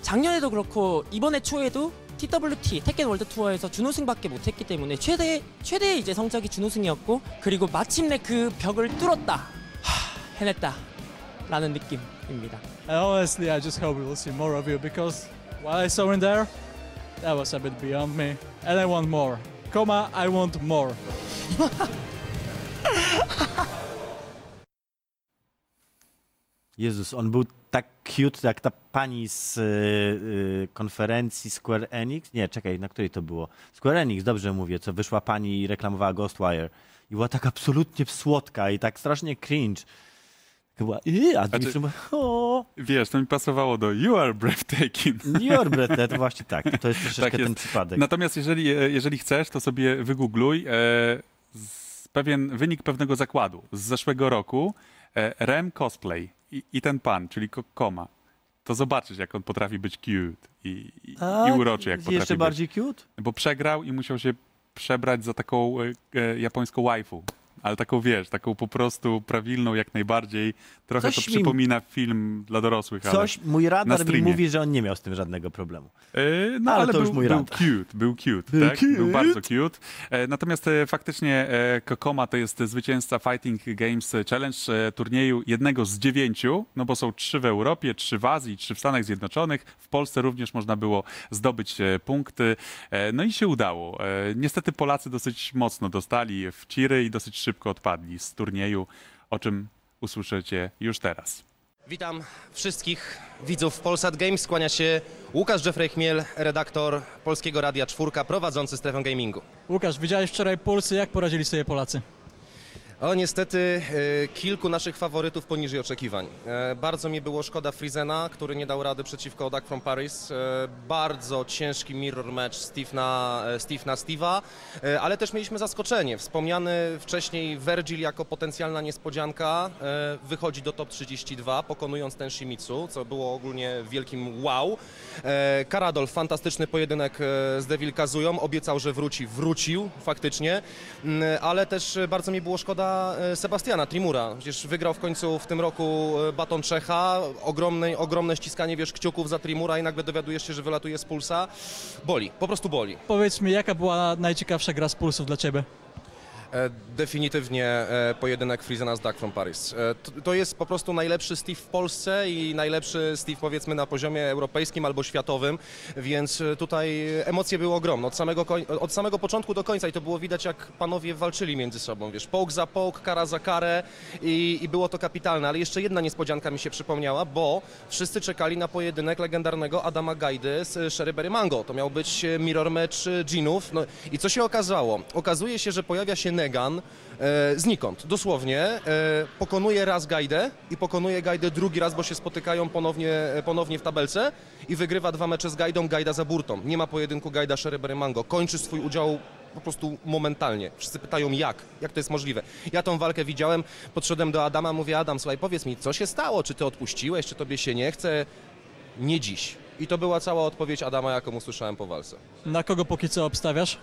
작년에도 그렇고 이번에 초에도 TWT 테kken 월드 투어에서 준우승밖에 못했기 때문에 최대 최대의 이제 성적이 준우승이었고 그리고 마침내 그 벽을 뚫었다 하, 해냈다라는 느낌입니다. And honestly, I just hope we will see more of you because what I saw in there, that was a bit beyond me. And I want more. Coma, I want more. Jezus, on był tak cute, jak ta pani z y, y, konferencji Square Enix. Nie, czekaj, na której to było? Square Enix, dobrze mówię, co wyszła pani i reklamowała Ghostwire. I była tak absolutnie słodka i tak strasznie cringe. Była, yy, a Znaczy- strony, o, Wiesz, to mi pasowało do You are breathtaking. your breath, to właśnie tak. To jest troszeczkę Tak jest. ten przypadek. Natomiast jeżeli, e, jeżeli chcesz, to sobie wygoogluj e, pewien wynik pewnego zakładu z zeszłego roku. E, Rem Cosplay i, i ten pan, czyli Ko- Koma. To zobaczysz, jak on potrafi być cute i, i, i uroczy, jak potrafi Jeszcze być. bardziej cute? Bo przegrał i musiał się przebrać za taką e, e, japońską waifu. Ale taką, wiesz, taką po prostu prawilną jak najbardziej. Trochę Coś to mi- przypomina film dla dorosłych, ale... Coś, mój radar mi streamie. mówi, że on nie miał z tym żadnego problemu. E, No Ale ale, to już był, mój był cute, był cute, Był tak? Był cute. bardzo cute. E, Natomiast e, faktycznie e, Kokoma to jest zwycięzca Fighting Games Challenge e, turnieju jednego z dziewięciu, no bo są trzy w Europie, trzy w Azji, trzy w Stanach Zjednoczonych. W Polsce również można było zdobyć e, punkty. E, No i się udało. E, Niestety Polacy dosyć mocno dostali w ciry i dosyć szybko odpadli z turnieju, o czym usłyszycie już teraz. Witam wszystkich widzów Polsat Games. Skłania się Łukasz Jeffrey Chmiel, redaktor Polskiego Radia Czwórka, prowadzący strefę gamingu. Łukasz, widziałeś wczoraj Pulsy, jak poradzili sobie Polacy? O, niestety e, kilku naszych faworytów poniżej oczekiwań. E, bardzo mi było szkoda Frizena, który nie dał rady przeciwko Duck from Paris. E, bardzo ciężki mirror match Steve na, Steve na Steve'a, ale też mieliśmy zaskoczenie. Wspomniany wcześniej Virgil jako potencjalna niespodzianka wychodzi do top 32, pokonując ten Shimizu, co było ogólnie wielkim wow. Karadol, fantastyczny pojedynek z Devil Kazują, obiecał, że wróci, wrócił faktycznie, Mm, ale też bardzo mi było szkoda e, Sebastiana Trimura. Przecież wygrał w końcu w tym roku e, baton Czecha, ogromne, ogromne ściskanie wiesz, kciuków za Trimura i nagle dowiadujesz się, że wylatuje z pulsa. Boli, po prostu boli. Powiedz mi, jaka była najciekawsza gra z Pulsów dla Ciebie? E, Definitywnie e, pojedynek Frizena z Duck from Paris. E, To jest po prostu najlepszy Steve w Polsce i najlepszy Steve powiedzmy na poziomie europejskim albo światowym, więc tutaj emocje były ogromne od samego, od samego początku do końca i to było widać jak panowie walczyli między sobą, wiesz, połk za połk, kara za karę i, i było to kapitalne, ale jeszcze jedna niespodzianka mi się przypomniała, bo wszyscy czekali na pojedynek legendarnego Adama Gajdy z Sherryberry Mango. To miał być mirror match dżinów. No i co się okazało? Okazuje się, że pojawia się Negan e, znikąd, dosłownie. E, pokonuje raz Gajdę i pokonuje Gajdę drugi raz, bo się spotykają ponownie, e, ponownie w tabelce i wygrywa dwa mecze z Gajdą, Gajda za burtą. Nie ma pojedynku Gajda Sherryberry Mango. Kończy swój udział po prostu momentalnie. Wszyscy pytają jak, jak to jest możliwe. Ja tą walkę widziałem, podszedłem do Adama, mówię Adam, słuchaj, powiedz mi, co się stało, czy ty odpuściłeś, czy tobie się nie chce? Nie dziś. I to była cała odpowiedź Adama, jaką usłyszałem po walce. Na kogo póki co obstawiasz?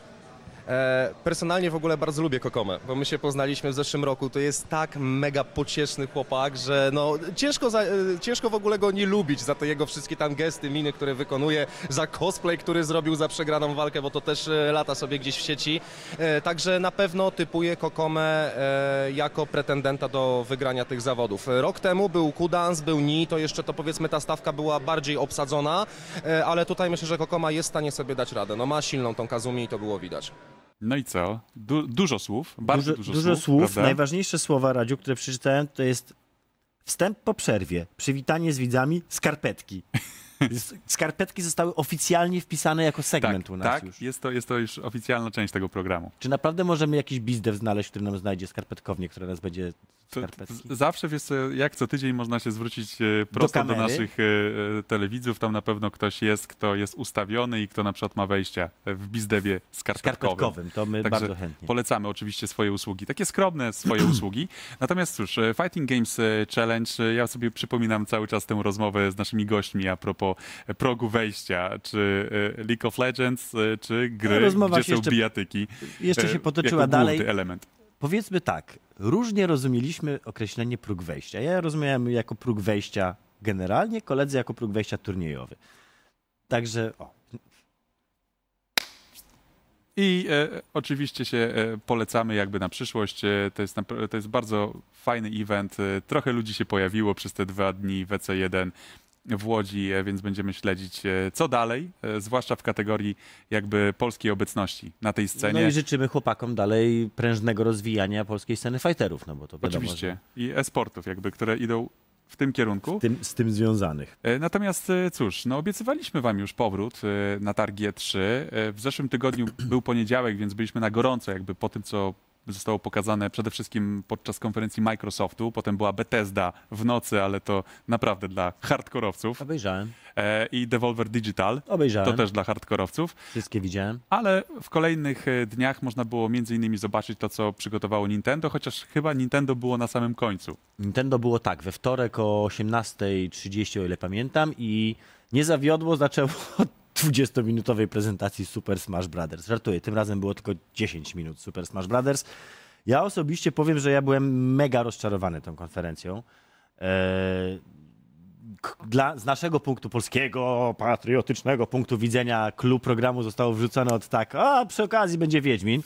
E, personalnie w ogóle bardzo lubię Kokomę, bo my się poznaliśmy w zeszłym roku. To jest tak mega pocieszny chłopak, że no ciężko, za, e, ciężko w ogóle go nie lubić za te jego wszystkie tam gesty, miny, które wykonuje, za cosplay, który zrobił za przegraną walkę, bo to też e, lata sobie gdzieś w sieci. Także na pewno typuję Kokomę jako pretendenta do wygrania tych zawodów. Rok temu był Kudans, był Ni, to jeszcze to powiedzmy ta stawka była bardziej obsadzona, ale tutaj myślę, że Kokoma jest w stanie sobie dać radę. No ma silną tą Kazumi i to było widać. No i co? Du dużo słów, bardzo dużo, dużo, dużo słów. prawda? Najważniejsze słowa, Radziu, które przeczytałem, to jest wstęp po przerwie, przywitanie z widzami, skarpetki. Skarpetki zostały oficjalnie wpisane jako segment tak, u nas tak, już. Jest, to, jest to już oficjalna część tego programu. Czy naprawdę możemy jakiś bizdew znaleźć, który nam znajdzie skarpetkownię, która nas będzie skarpetki? zawsze wiesz, jak co tydzień można się zwrócić e, prosto do, kamery. naszych e, e, telewidzów. Tam na pewno ktoś jest, kto jest ustawiony i kto na przykład ma wejście w bizdewie skarpetkowym. Skarpetkowym, to my Także bardzo chętnie. Polecamy oczywiście swoje usługi, takie skromne swoje usługi. Natomiast cóż, Fighting Games Challenge, ja sobie przypominam cały czas tę rozmowę z naszymi gośćmi a propos progu wejścia, czy League of Legends, czy gry, No, gdzie są jeszcze- bijatyki. Jeszcze się potoczyła dalej. element. Powiedzmy tak, różnie rozumieliśmy określenie próg wejścia. Ja rozumiałem jako próg wejścia generalnie, koledzy jako próg wejścia turniejowy. Także, o, I e, oczywiście się e, polecamy jakby na przyszłość. E, to, jest, napra- to jest bardzo fajny event. E, trochę ludzi się pojawiło przez te dwa dni WC1 w Łodzi, e, więc będziemy śledzić e, co dalej, e, zwłaszcza w kategorii jakby polskiej obecności na tej no scenie. i życzymy chłopakom dalej prężnego rozwijania polskiej sceny fighterów, no bo to wiadomo, Oczywiście. I e-sportów jakby, które idą w tym kierunku. że z tym, z tym związanych. Natomiast cóż, no obiecywaliśmy wam już powrót na targi E3. E, W zeszłym tygodniu był poniedziałek, więc byliśmy na gorąco jakby po tym, co zostało pokazane przede wszystkim podczas konferencji Microsoftu. Potem była Bethesda w nocy, ale to naprawdę dla hardkorowców. Obejrzałem, E, I Devolver Digital, obejrzałem, to też dla hardkorowców. wszystkie widziałem. Ale w kolejnych e, dniach można było między innymi zobaczyć to, co przygotowało Nintendo, chociaż chyba Nintendo było na samym końcu. Nintendo było tak, we wtorek o 18.30, o ile pamiętam, i nie zawiodło, zaczęło od 20-minutowej prezentacji Super Smash Brothers. Żartuję, tym razem było tylko 10 minut Super Smash Brothers. Ja osobiście powiem, że ja byłem mega rozczarowany tą konferencją. Eee, Dla, z naszego punktu polskiego, patriotycznego punktu widzenia, klub programu zostało wrzucone od tak, a przy okazji będzie Wiedźmin,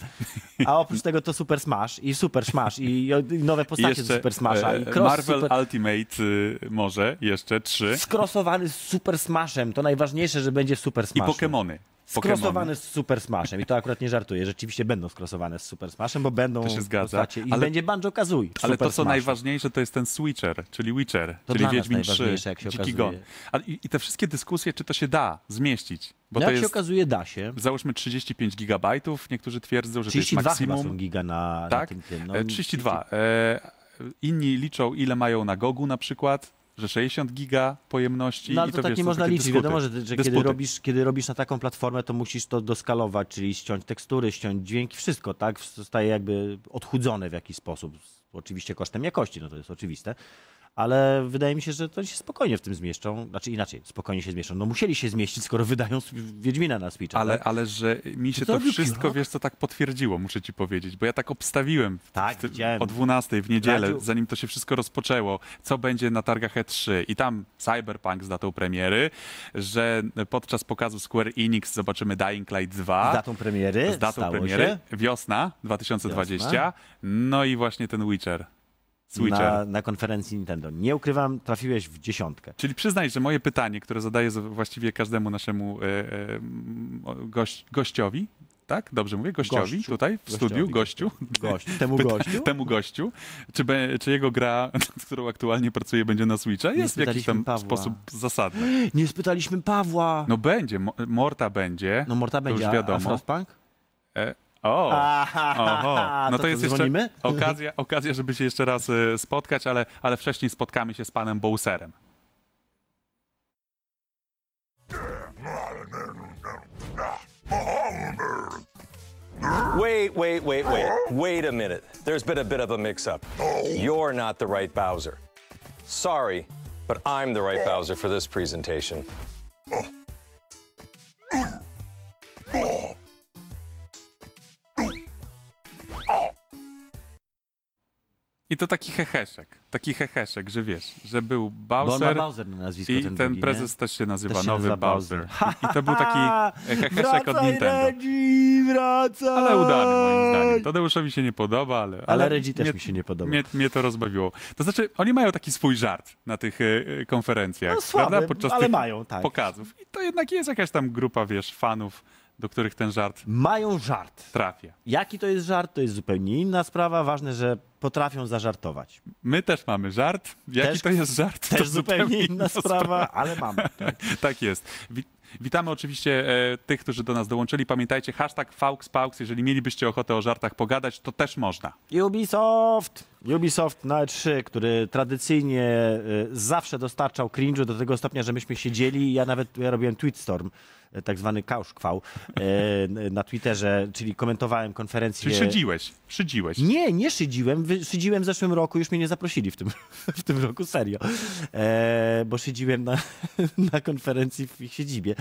a oprócz tego to Super Smash i Super Smash i, i nowe I postacie do Super Smasha i e, cross Marvel super... Ultimate y, może jeszcze trzy. Skrosowany z Super Smashem. To najważniejsze, że będzie Super I Smashu. Pokémony. Skrosowany z Super Smashem. I to akurat nie żartuję. Rzeczywiście będą skrosowane z Super Smashem, bo będą To się zgadza. postacie. I Ale- będzie Banjo Kazooie. Ale to, co najważniejsze, to jest ten Switcher, czyli Witcher, To czyli Wiedźmin 3, najważniejsze, jak się Dziki. Gon. I, I te wszystkie dyskusje, czy to się da zmieścić? Bo No to jak się jest, okazuje, da się. załóżmy, 35 gigabajtów, niektórzy twierdzą, że to jest 32 maksimum. są giga na, na tak? tym. tym. No, E, 32. E, inni liczą, ile mają na Gogu na przykład, że 60 giga pojemności. No ale i to, to tak wiesz, nie można liczyć. Wiadomo, że, że kiedy, robisz, kiedy robisz na taką platformę, to musisz to doskalować, czyli ściąć tekstury, ściąć dźwięki, wszystko, tak? Zostaje jakby odchudzone w jakiś sposób. Oczywiście kosztem jakości, no to jest oczywiste. Ale wydaje mi się, że to się spokojnie w tym zmieszczą. Znaczy inaczej, spokojnie się zmieszczą. No musieli się zmieścić, skoro wydają Wiedźmina na Switcha. Ale, tak? ale że mi się to robi wszystko, wiesz co, tak potwierdziło, muszę ci powiedzieć, bo ja tak obstawiłem Tak, w o 12 w niedzielę, Radziu- zanim to się wszystko rozpoczęło, co będzie na targach E3 i tam Cyberpunk z datą premiery, że podczas pokazu Square Enix zobaczymy Dying Light 2 Z datą premiery. z datą premiery, Się. wiosna 2020, Wiosna. no i właśnie ten Witcher. Na, na konferencji Nintendo. Nie ukrywam, trafiłeś w dziesiątkę. Czyli przyznaj, że moje pytanie, które zadaję właściwie każdemu naszemu e, e, gość, gościowi, tak? Dobrze mówię? Gościowi Gościu. tutaj w Gościowi. studiu, gościu. Gość, temu gościu. Temu gościu, czy, be, czy jego gra, nad którą aktualnie pracuje, będzie na Switcha, jest w jakiś tam Pawła. sposób zasadna. Nie spytaliśmy Pawła. No będzie, Mo- Morta będzie. No Morta to będzie, już a- wiadomo. a Frostpunk? E, o, Aha. No to, jest jeszcze okazja, okazja, żeby się jeszcze raz e, spotkać, ale, ale wcześniej spotkamy się z panem Bowserem. Wait, wait, wait, wait. Wait a minute. There's been a bit of a mix up. You're not the right Bowser. Sorry, but I'm the right Bowser for this presentation. I to taki heheszek, taki heheszek, że wiesz, że był Bowser Bowser na nazwisko i ten, drugi, prezes też się nazywa Też się Nowy nazywa Bowser. I, to był taki e, heheszek od Wracaj, Nintendo. Reggie, wracaj! Ale udany moim zdaniem. Tadeuszowi się nie podoba, ale... Ale Reggie też mi się nie podoba. Mnie, mnie to rozbawiło. To znaczy, oni mają taki swój żart na tych e, e, konferencjach, No słaby, prawda? Podczas ale tych mają, tak. pokazów. I to jednak jest jakaś tam grupa, wiesz, fanów, do których ten żart Mają żart. trafia. Jaki to jest żart, to jest zupełnie inna sprawa. Ważne, że potrafią zażartować. My też mamy żart. Jaki Też- to jest żart? Też to zupełnie inna sprawa, ale mamy. Tak jest. Wi- Witamy oczywiście e, tych, którzy do nas dołączyli. Pamiętajcie, hashtag FauxPaux. Jeżeli mielibyście ochotę o żartach pogadać, to też można. Ubisoft! Ubisoft na E3, który tradycyjnie y, zawsze dostarczał cringe'u do tego stopnia, że myśmy siedzieli, ja nawet ja robiłem tweetstorm, tak zwany kauszkwał y, na Twitterze, czyli komentowałem konferencję. Czyli szydziłeś, szydziłeś. Nie, nie szydziłem. Szydziłem w zeszłym roku, już mnie nie zaprosili w tym, w tym roku, serio. E, bo szydziłem na, na konferencji w ich siedzibie.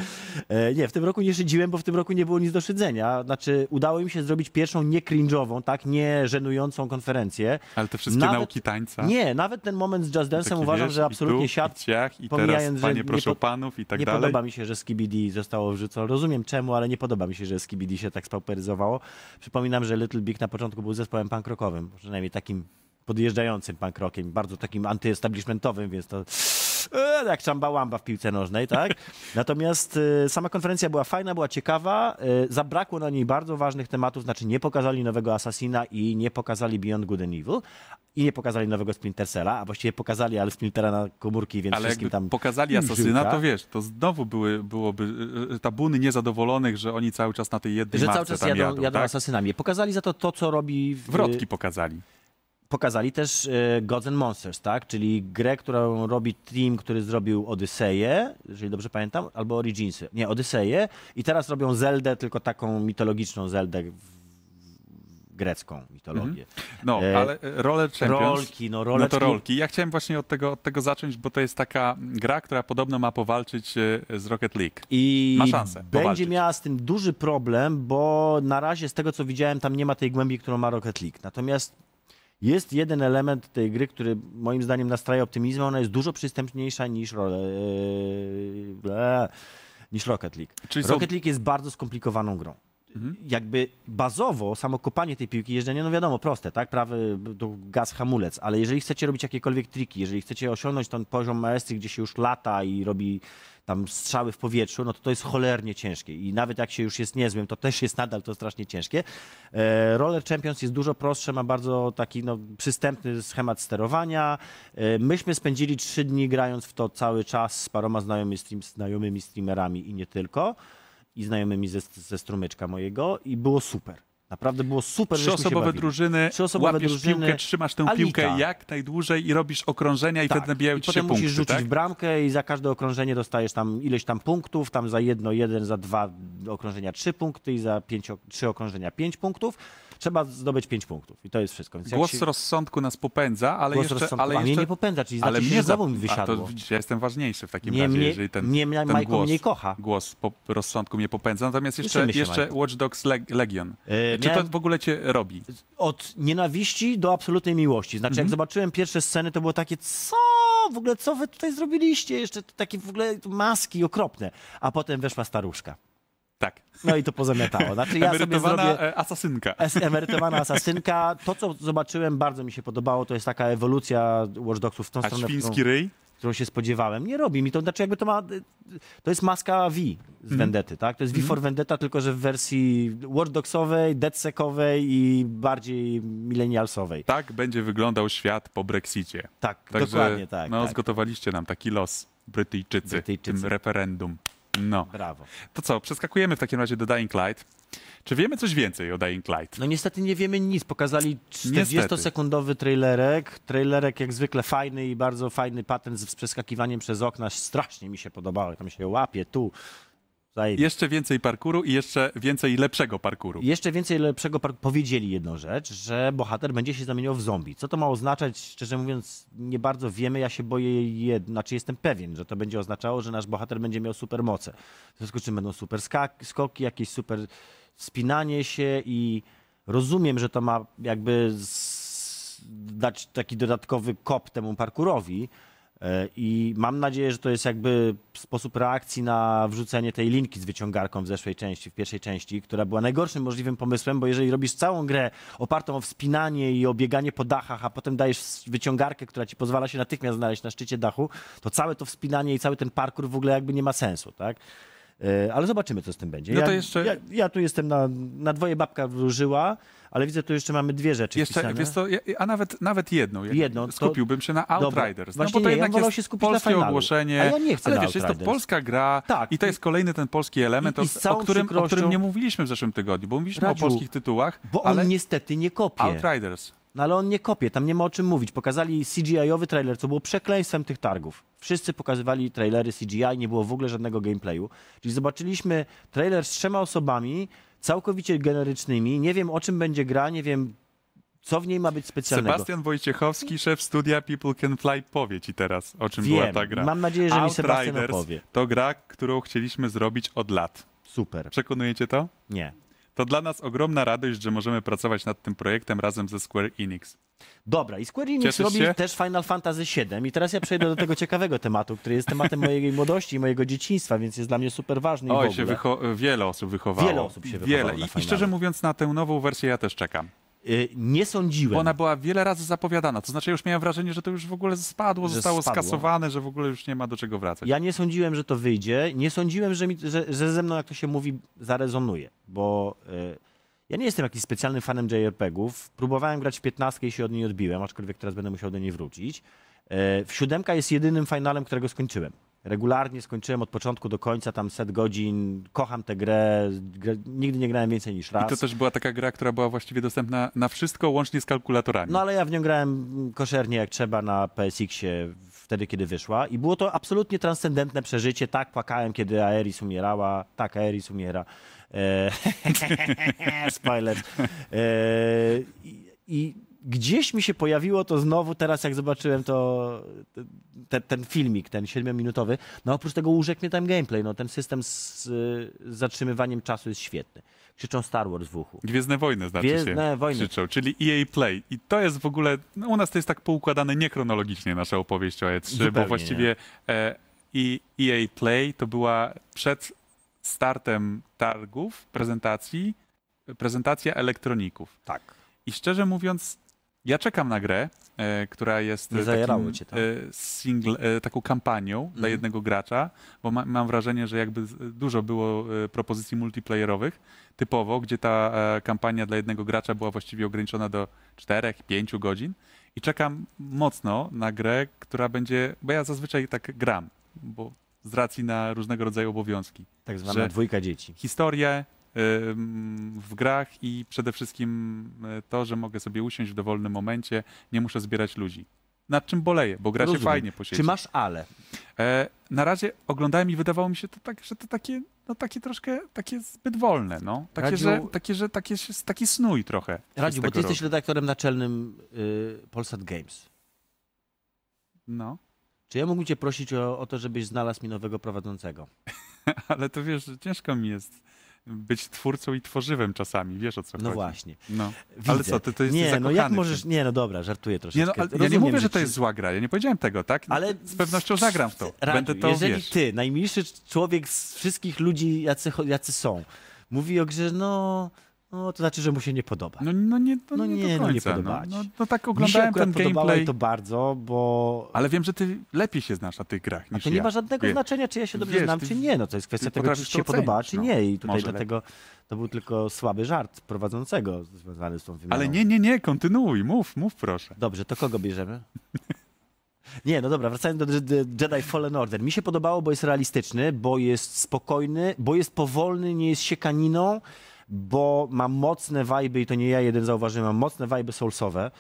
E, nie, w tym roku nie szydziłem, bo w tym roku nie było nic do szydzenia. Znaczy, udało mi się zrobić pierwszą nie cringe'ową, tak, nie żenującą konferencję. Ale te wszystkie Nawet- nauki tańca. Nie, nawet ten moment z Just Dance'em uważam, wiesz, że i absolutnie tu, siadł. I, ciach, i pomijając, teraz że panie nie po- panów i tak nie dalej. podoba mi się, że Skibidi zostało wrzucone. Rozumiem czemu, ale nie podoba mi się, że Skibidi się tak spauperyzowało. Przypominam, że Little Big na początku był zespołem punk rockowym, przynajmniej takim podjeżdżającym punk rockiem, bardzo takim antyestablishmentowym, więc to jak czambałamba w piłce nożnej, tak? Natomiast e, sama konferencja była fajna, była ciekawa, e, zabrakło na niej bardzo ważnych tematów, znaczy nie pokazali nowego Assassina i nie pokazali Beyond Good and Evil i nie pokazali nowego Splinter Cella, a właściwie pokazali, ale Splintera na komórki, więc Ale wszystkim tam pokazali Asasyna, żyłka. to wiesz, to znowu były, byłoby y, y, tabuny niezadowolonych, że oni cały czas na tej jednej że cały czas tam jadą, jadą, jadą tak? asasynami. Pokazali za to to, co robi... W, Wrotki pokazali. Pokazali też e, Gods and Monsters, tak? Czyli grę, którą robi team, który zrobił Odyseję, jeżeli dobrze pamiętam, albo Originsy. Nie, Odyseję. I teraz robią Zeldę, tylko taką mitologiczną Zeldę, grecką mitologię. No, E, ale e, Roller Champions... Rolki, no No roleczki. to rolki. Ja chciałem właśnie od tego, od tego zacząć, bo to jest taka gra, która podobno ma powalczyć z Rocket League. I Ma szansę będzie powalczyć. miała z tym duży problem, bo na razie z tego co widziałem, tam nie ma tej głębi, którą ma Rocket League. Natomiast jest jeden element tej gry, który moim zdaniem nastraja optymizmem. Ona jest dużo przystępniejsza niż, ble, niż Rocket League. Czyli Rocket League jest bardzo skomplikowaną grą. Jakby bazowo samo kopanie tej piłki, jeżdżenie, no wiadomo, proste, tak? Prawy to gaz, hamulec, ale jeżeli chcecie robić jakiekolwiek triki, jeżeli chcecie osiągnąć ten poziom maestry, gdzie się już lata i robi tam strzały w powietrzu, no to to jest cholernie ciężkie i nawet jak się już jest niezłym, to też jest nadal to strasznie ciężkie. E, Roller Champions jest dużo prostsze, ma bardzo taki no, przystępny schemat sterowania. E, myśmy spędzili trzy dni grając w to cały czas z paroma znajomymi, stream, znajomymi streamerami i nie tylko i znajomymi ze, ze strumyczka mojego i było super. Naprawdę było super, Trzyosobowe bawili. drużyny, Trzyosobowe łapiesz drużyny, piłkę, trzymasz tę Alita. piłkę jak najdłużej i robisz okrążenia i Tak. wtedy nabijają I ci się musisz punkty, rzucić tak? w bramkę i za każde okrążenie dostajesz tam ileś tam punktów, tam za jedno jeden, za dwa okrążenia trzy punkty i za pięć, trzy okrążenia pięć punktów. Trzeba zdobyć pięć punktów i to jest wszystko. Więc Głos się- rozsądku nas popędza, ale głos jeszcze... ale a mnie jeszcze... nie popędza, czyli ale znaczy, mnie że za... znowu mi A to wysiadło. widzisz, ja jestem ważniejszy w takim Nie, razie, mnie- jeżeli ten, mnie ten Majko głos, mniej kocha. głos po rozsądku mnie popędza. Natomiast jeszcze, Cieszymy się, jeszcze. Watch Dogs Leg- Legion. E, Czy miałem- to w ogóle cię robi? Od nienawiści do absolutnej miłości. Znaczy, Mhm. jak zobaczyłem pierwsze sceny, to było takie, co w ogóle, co wy tutaj zrobiliście? Jeszcze to takie w ogóle maski okropne. A potem weszła staruszka. Tak. No i to pozamiatało. Znaczy, ja sobie Emerytowana zrobię... e, asasynka. Emerytowana asasynka. To, co zobaczyłem, bardzo mi się podobało. To jest taka ewolucja Watch Dogsów w tą A stronę, świński którą, ryj? którą się spodziewałem. Nie robi mi to. Znaczy, jakby to ma. To jest maska V z Mhm. Vendety, tak? To jest V for Vendetta, tylko że w wersji Watch Dogsowej, i bardziej millennialsowej. Tak będzie wyglądał świat po Brexicie. Tak, Także dokładnie tak. no, tak. zgotowaliście nam taki los, Brytyjczycy, Brytyjczycy. tym referendum. No. Brawo. To co, przeskakujemy w takim razie do Dying Light. Czy wiemy coś więcej o Dying Light? No niestety nie wiemy nic. Pokazali 40-sekundowy trailerek. Trailerek jak zwykle fajny i bardzo fajny patent z przeskakiwaniem przez okna. Strasznie mi się podobało. Tam się łapie, tu. Jeszcze więcej parkuru i jeszcze więcej lepszego parkuru. Jeszcze więcej lepszego par- powiedzieli jedną rzecz, że bohater będzie się zamieniał w zombie. Co to ma oznaczać? Szczerze mówiąc, nie bardzo wiemy. Ja się boję, jed... znaczy jestem pewien, że to będzie oznaczało, że nasz bohater będzie miał super moce. W związku z czym będą super skoki, jakieś super spinanie się i rozumiem, że to ma jakby z... dać taki dodatkowy kop temu parkurowi. E, I mam nadzieję, że to jest jakby sposób reakcji na wrzucenie tej linki z wyciągarką w zeszłej części, w pierwszej części, która była najgorszym możliwym pomysłem, bo jeżeli robisz całą grę opartą o wspinanie i o bieganie po dachach, a potem dajesz wyciągarkę, która ci pozwala się natychmiast znaleźć na szczycie dachu, to całe to wspinanie i cały ten parkour w ogóle jakby nie ma sensu, tak? E, Ale zobaczymy, co z tym będzie. No to ja, jeszcze- ja, ja tu jestem na, na dwoje babka wróżyła, ale widzę, tu jeszcze mamy dwie rzeczy Jeszcze, wpisane. wiesz co, ja- a nawet, nawet jedną. Jedną, to- Skupiłbym się na Dobra. Outriders. Właśnie no bo to nie, ja jednak wolał jest się skupić polskie ogłoszenie. A ja nie chcę ale wiesz, jest to polska gra Tak. i to jest kolejny ten polski element, I- i o, którym, o którym przykrością- nie mówiliśmy w zeszłym tygodniu, bo mówiliśmy Radziu, o polskich tytułach, Bo ale on niestety nie kopie. Outriders. No ale on nie kopie, tam nie ma o czym mówić. Pokazali CGI-owy trailer, co było przekleństwem tych targów. Wszyscy pokazywali trailery CGI, nie było w ogóle żadnego gameplayu. Czyli zobaczyliśmy trailer z trzema osobami, całkowicie generycznymi. Nie wiem o czym będzie gra, nie wiem co w niej ma być specjalnego. Sebastian Wojciechowski, szef studia People Can Fly, powie ci teraz, o czym była Wiem, ta gra. mam nadzieję, że mi Sebastian Outriders opowie. to gra, którą chcieliśmy zrobić od lat. Super. Przekonujecie to? Nie. To dla nas ogromna radość, że możemy pracować nad tym projektem razem ze Square Enix. Dobra, i Square Enix Cieszysz robi się? też Final Fantasy VII. I teraz ja przejdę do tego ciekawego tematu, który jest tematem mojej młodości i mojego dzieciństwa, więc jest dla mnie super ważny i w Oj, ogóle. się wycho- wiele osób wychowało. Wiele osób się Wiele. wychowało na I, I finalu. szczerze mówiąc, na tę nową wersję ja też czekam. Y, Nie sądziłem. Bo ona była wiele razy zapowiadana. To znaczy, ja już miałem wrażenie, że to już w ogóle spadło, Że zostało spadło. skasowane, że w ogóle już nie ma do czego wracać. Ja nie sądziłem, że to wyjdzie. Nie sądziłem, że, mi, że, że ze mną, jak to się mówi, zarezonuje. Bo y, ja nie jestem jakimś specjalnym fanem JRPG-ów. Próbowałem grać w 15 i się od niej odbiłem, aczkolwiek teraz będę musiał do niej wrócić. Y, w siódemka jest jedynym finalem, którego skończyłem. Regularnie skończyłem od początku do końca, tam set godzin. Kocham tę grę. grę nigdy nie grałem więcej niż I raz. to też była taka gra, która była właściwie dostępna na wszystko, łącznie z kalkulatorami. No ale ja w nią grałem koszernie jak trzeba na PSX-ie wtedy, kiedy wyszła i było to absolutnie transcendentne przeżycie. Tak, płakałem, kiedy Aeris umierała. Tak, Aeris umiera. E... Spoiler. E... I, I gdzieś mi się pojawiło to znowu teraz, jak zobaczyłem to, te, ten filmik, ten siedmiominutowy. No oprócz tego urzekł mnie tam gameplay. No, ten system z, z zatrzymywaniem czasu jest świetny. Krzyczą Star Wars w uchu. Gwiezdne Wojny znaczy Gwiezdne się Wojny. krzyczą, czyli EA Play. I to jest w ogóle, no u nas to jest tak poukładane niechronologicznie nasza opowieść o E3, Zupełnie bo właściwie e, EA Play to była przed startem targów, prezentacji, prezentacja elektroników. Tak. I szczerze mówiąc, ja czekam na grę, e, która jest Nie e, takim, cię tam. e, single, e, taką kampanią dla Mhm. jednego gracza, bo ma, mam wrażenie, że jakby z- dużo było e, propozycji multiplayerowych typowo, gdzie ta e, kampania dla jednego gracza była właściwie ograniczona do 4-5 godzin i czekam mocno na grę, która będzie, bo ja zazwyczaj tak gram, bo z racji na różnego rodzaju obowiązki Tak zwana Że- dwójka dzieci. historię w grach i przede wszystkim y, to, że mogę sobie usiąść w dowolnym momencie, nie muszę zbierać ludzi. Nad czym boleję, bo gra się Rozumiem. fajnie po sieci. Czy masz ale? E, na razie oglądałem i wydawało mi się to tak, że to takie, no takie troszkę, takie zbyt wolne, no. Takie, Radziu- że, takie, że takie, się- taki snój trochę. się Radziu, bo ty jesteś robi. redaktorem naczelnym y, Polsat Games. No, Czy ja mógłbym cię prosić o, o to, żebyś znalazł mi nowego prowadzącego? ale to wiesz, ciężko mi jest być twórcą i tworzywem czasami, wiesz o co No chodzi. właśnie. No. Widzę. Ale co, ty to jesteś Nie, no jak możesz... Nie, no dobra, żartuję troszeczkę. Nie, no, ja nie mówię, że to ci- jest zła gra. Ja nie powiedziałem tego, tak? Ale z pewnością zagram w to. Radziu, Będę to jeżeli wiesz. ty, najmilszy człowiek z wszystkich ludzi, jacy, jacy są, mówi o grze, no, no, to znaczy, że mu się nie podoba. No, no nie, no, No nie, nie, no nie końca. podoba no, no, no tak oglądałem ten gameplay, to bardzo, bo... ale wiem, że ty lepiej się znasz na tych grach A niż to nie ja. ma żadnego Wiesz. znaczenia, czy ja się dobrze Wiesz, znam, ty- czy nie. No to jest kwestia ty tego, czy ci się podoba, czy no. nie. I tutaj dlatego to był tylko słaby żart prowadzącego związany z tą wymianą. Ale nie, nie, nie, kontynuuj, mów, mów proszę. Dobrze, to kogo bierzemy? Nie, no dobra, wracając do Je- Jedi Fallen Order. Mi się podobało, bo jest realistyczny, bo jest spokojny, bo jest powolny, nie jest siekaniną, bo ma mocne wajby, i to nie ja jeden zauważyłem, ma mocne wajby soulsowe.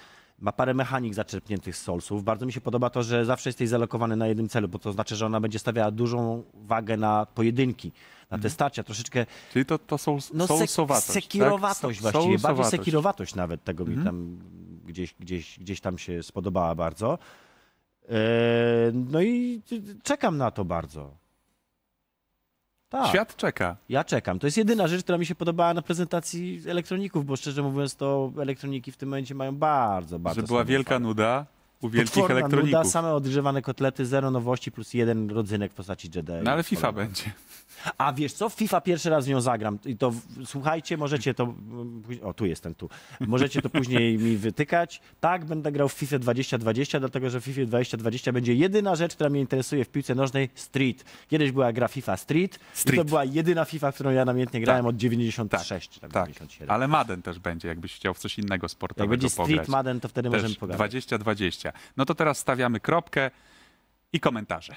Ma parę mechanik zaczerpniętych z Soulsów. Bardzo mi się podoba to, że zawsze jesteś zalokowany na jednym celu, bo to znaczy, że ona będzie stawiała dużą wagę na pojedynki, na te starcia, troszeczkę Czyli to, to są no, sek- soulsowatość, sekirowatość tak? właściwie, bardziej Soulsowatość. sekirowatość nawet tego mi Mhm. tam gdzieś, gdzieś, gdzieś tam się spodobała bardzo. E, no i czekam na to bardzo. Tak. Świat czeka. Ja czekam. To jest jedyna rzecz, która mi się podobała na prezentacji elektroników, bo szczerze mówiąc, to elektroniki w tym momencie mają bardzo, bardzo że była wielka nuda u wielkich Potworna elektroników. Nuda, same odgrzewane kotlety, zero nowości plus jeden rodzynek w postaci Jedi. No ale FIFA będzie. A wiesz co, FIFA pierwszy raz w nią zagram i to słuchajcie, możecie to, mm, o tu jestem, tu, możecie to później mi wytykać. Tak, będę grał w FIFA 2020, dlatego że w FIFA 2020 będzie jedyna rzecz, która mnie interesuje w piłce nożnej, Street. Kiedyś była gra FIFA Street, i to Street. była jedyna FIFA, w którą ja namiętnie grałem od 96 czy tam Tak, 97. ale Madden też będzie, jakbyś chciał w coś innego Jak sportowego będzie Street pograć. Madden, to wtedy możemy Też pogadać. 2020. No to teraz stawiamy kropkę i komentarze.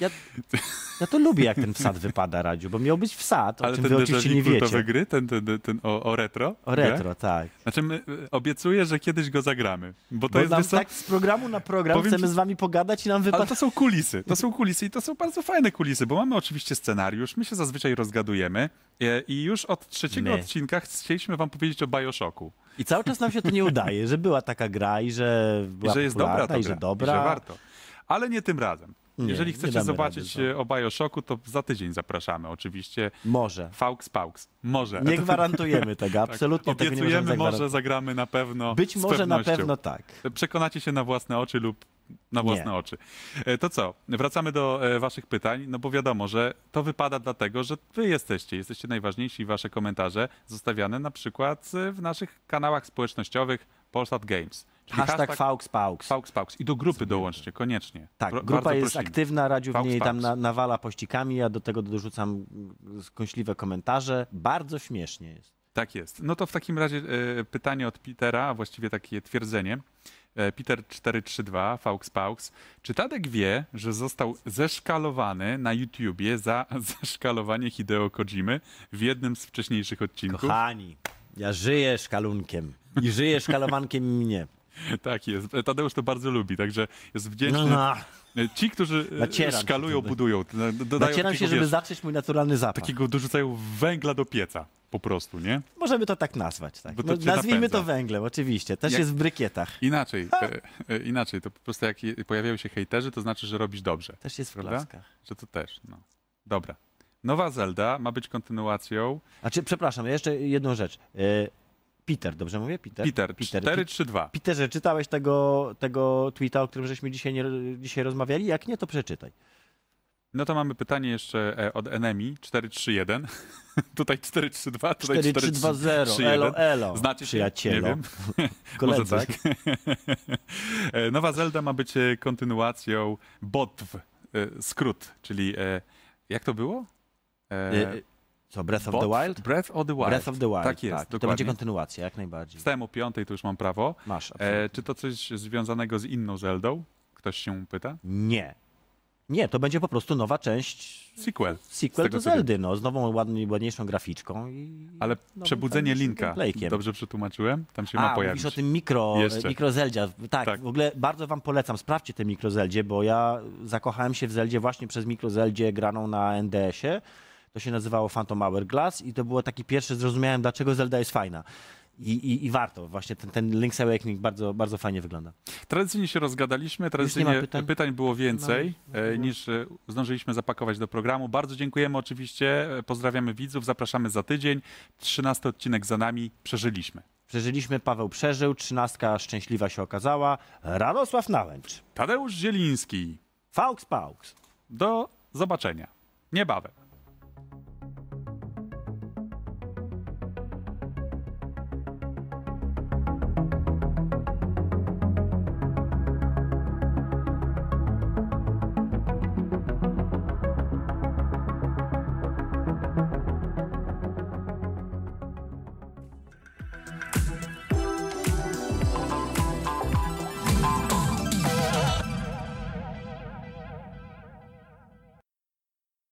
Ja, ja to lubię, jak ten wsad wypada, Radziu, bo miał być wsad, o Ale czym ten wy oczywiście nie wiecie. gry, ten, ten, ten, ten o, o retro? O grę? retro, tak. Znaczy my, y, obiecuję, że kiedyś go zagramy. Bo to Bo jest, nam co? tak z programu na program Powiem chcemy ci- z wami pogadać i nam Ale wypada... to są kulisy, to są kulisy i to są bardzo fajne kulisy, bo mamy oczywiście scenariusz, my się zazwyczaj rozgadujemy e, i już od trzeciego My. odcinka chcieliśmy wam powiedzieć o Bioshocku. I cały czas nam się to nie udaje, że była taka gra i że była I że jest dobra i gra, że dobra. I że warto. Ale nie tym razem. Nie, Jeżeli nie chcecie zobaczyć rady, e, o Bioshocku, to za tydzień zapraszamy. Oczywiście Może. Faux Paux. Może. Nie gwarantujemy tego, Tak. absolutnie tego nie możemy Obiecujemy, może zagramy na pewno. Być może na pewno tak. Przekonacie się na własne oczy lub na własne Nie. oczy. E, To co? Wracamy do e, waszych pytań, no bo wiadomo, że to wypada dlatego, że wy jesteście, jesteście najważniejsi i wasze komentarze zostawiane na przykład e, w naszych kanałach społecznościowych Polsat Games. Hashtag Faux Paux. Faux Paux. I do grupy dołączcie, koniecznie. Tak, Pro- grupa jest prosimy. aktywna, Radziu w Faux niej tam na, nawala pościgami, ja do tego dorzucam skąśliwe komentarze. Bardzo śmiesznie jest. Tak jest. No to w takim razie e, pytanie od Petera, a właściwie takie twierdzenie. E, Peter 432, Faux Paux. Czy Tadek wie, że został zeszkalowany na YouTubie za zeszkalowanie Hideo Kojimy w jednym z wcześniejszych odcinków? Kochani, ja żyję szkalunkiem i żyję szkalowankiem mnie. Tak jest. E, Tadeusz to bardzo lubi, także jest wdzięczny. No, E, Ci, którzy e, Nacieram się, szkalują, budują, dodają Nacieram się, takiego, żeby wiesz, zacząć mój naturalny zapach. takiego dorzucają węgla do pieca po prostu, nie? Możemy to tak nazwać. Tak. To No, nazwijmy napędza. to węglem, oczywiście. Też Jak- jest w brykietach. Inaczej, e, e, inaczej, to po prostu jak pojawiają się hejterzy, to znaczy, że robisz dobrze. Też jest w Prawda? klaskach. Że to też, no. Dobra. Nowa Zelda ma być kontynuacją. Znaczy, przepraszam, jeszcze jedną rzecz. Peter, dobrze mówię? Peter? Peter, Peter. 432. Peterze, czytałeś tego, tego tweeta, o którym żeśmy dzisiaj, nie, dzisiaj rozmawiali? Jak nie, to przeczytaj. No to mamy pytanie jeszcze e, od Enemy 431. tutaj 432, tutaj 4320, 4331. elo, elo, Znacie przyjacielu. Nie wiem. Koledzy. Może tak. E, Nowa Zelda ma być e, kontynuacją BOTW, skrót, czyli jak to było? E, Co, Breath of the BOTW? Wild? Breath of the Wild. Breath of the Wild, Tak jest, To będzie dokładnie. kontynuacja, jak najbardziej. Wstałem o piątej, to już mam prawo. Masz, E, czy to coś związanego z inną Zeldą? Ktoś się pyta? Nie. Nie, to będzie po prostu nowa część, Sequel. sequel do. Zeldy, no, z nową, ładniej, ładniejszą graficzką i Ale przebudzenie Linka, dobrze przetłumaczyłem? Tam się ma A, pojawić. mówisz o tym mikro, Jeszcze. mikrozeldzie. Tak, Tak. w ogóle bardzo wam polecam, sprawdźcie te mikrozeldzie, bo ja zakochałem się w Zeldzie właśnie przez mikrozeldzie graną na NDS-ie. To się nazywało Phantom Hourglass i to było taki pierwszy, zrozumiałem dlaczego Zelda jest fajna. I, i, i warto, właśnie ten, ten Link's Awakening bardzo, bardzo fajnie wygląda. Tradycyjnie się rozgadaliśmy, nie tradycyjnie pytań? pytań? było więcej No, e, niż e, zdążyliśmy zapakować do programu. Bardzo dziękujemy oczywiście, e, pozdrawiamy widzów, zapraszamy za tydzień. 13 odcinek za nami, przeżyliśmy. Przeżyliśmy, Paweł przeżył, trzynastka szczęśliwa się okazała. Radosław Nałęcz, Tadeusz Zieliński, Faux Paux. do zobaczenia. Niebawem.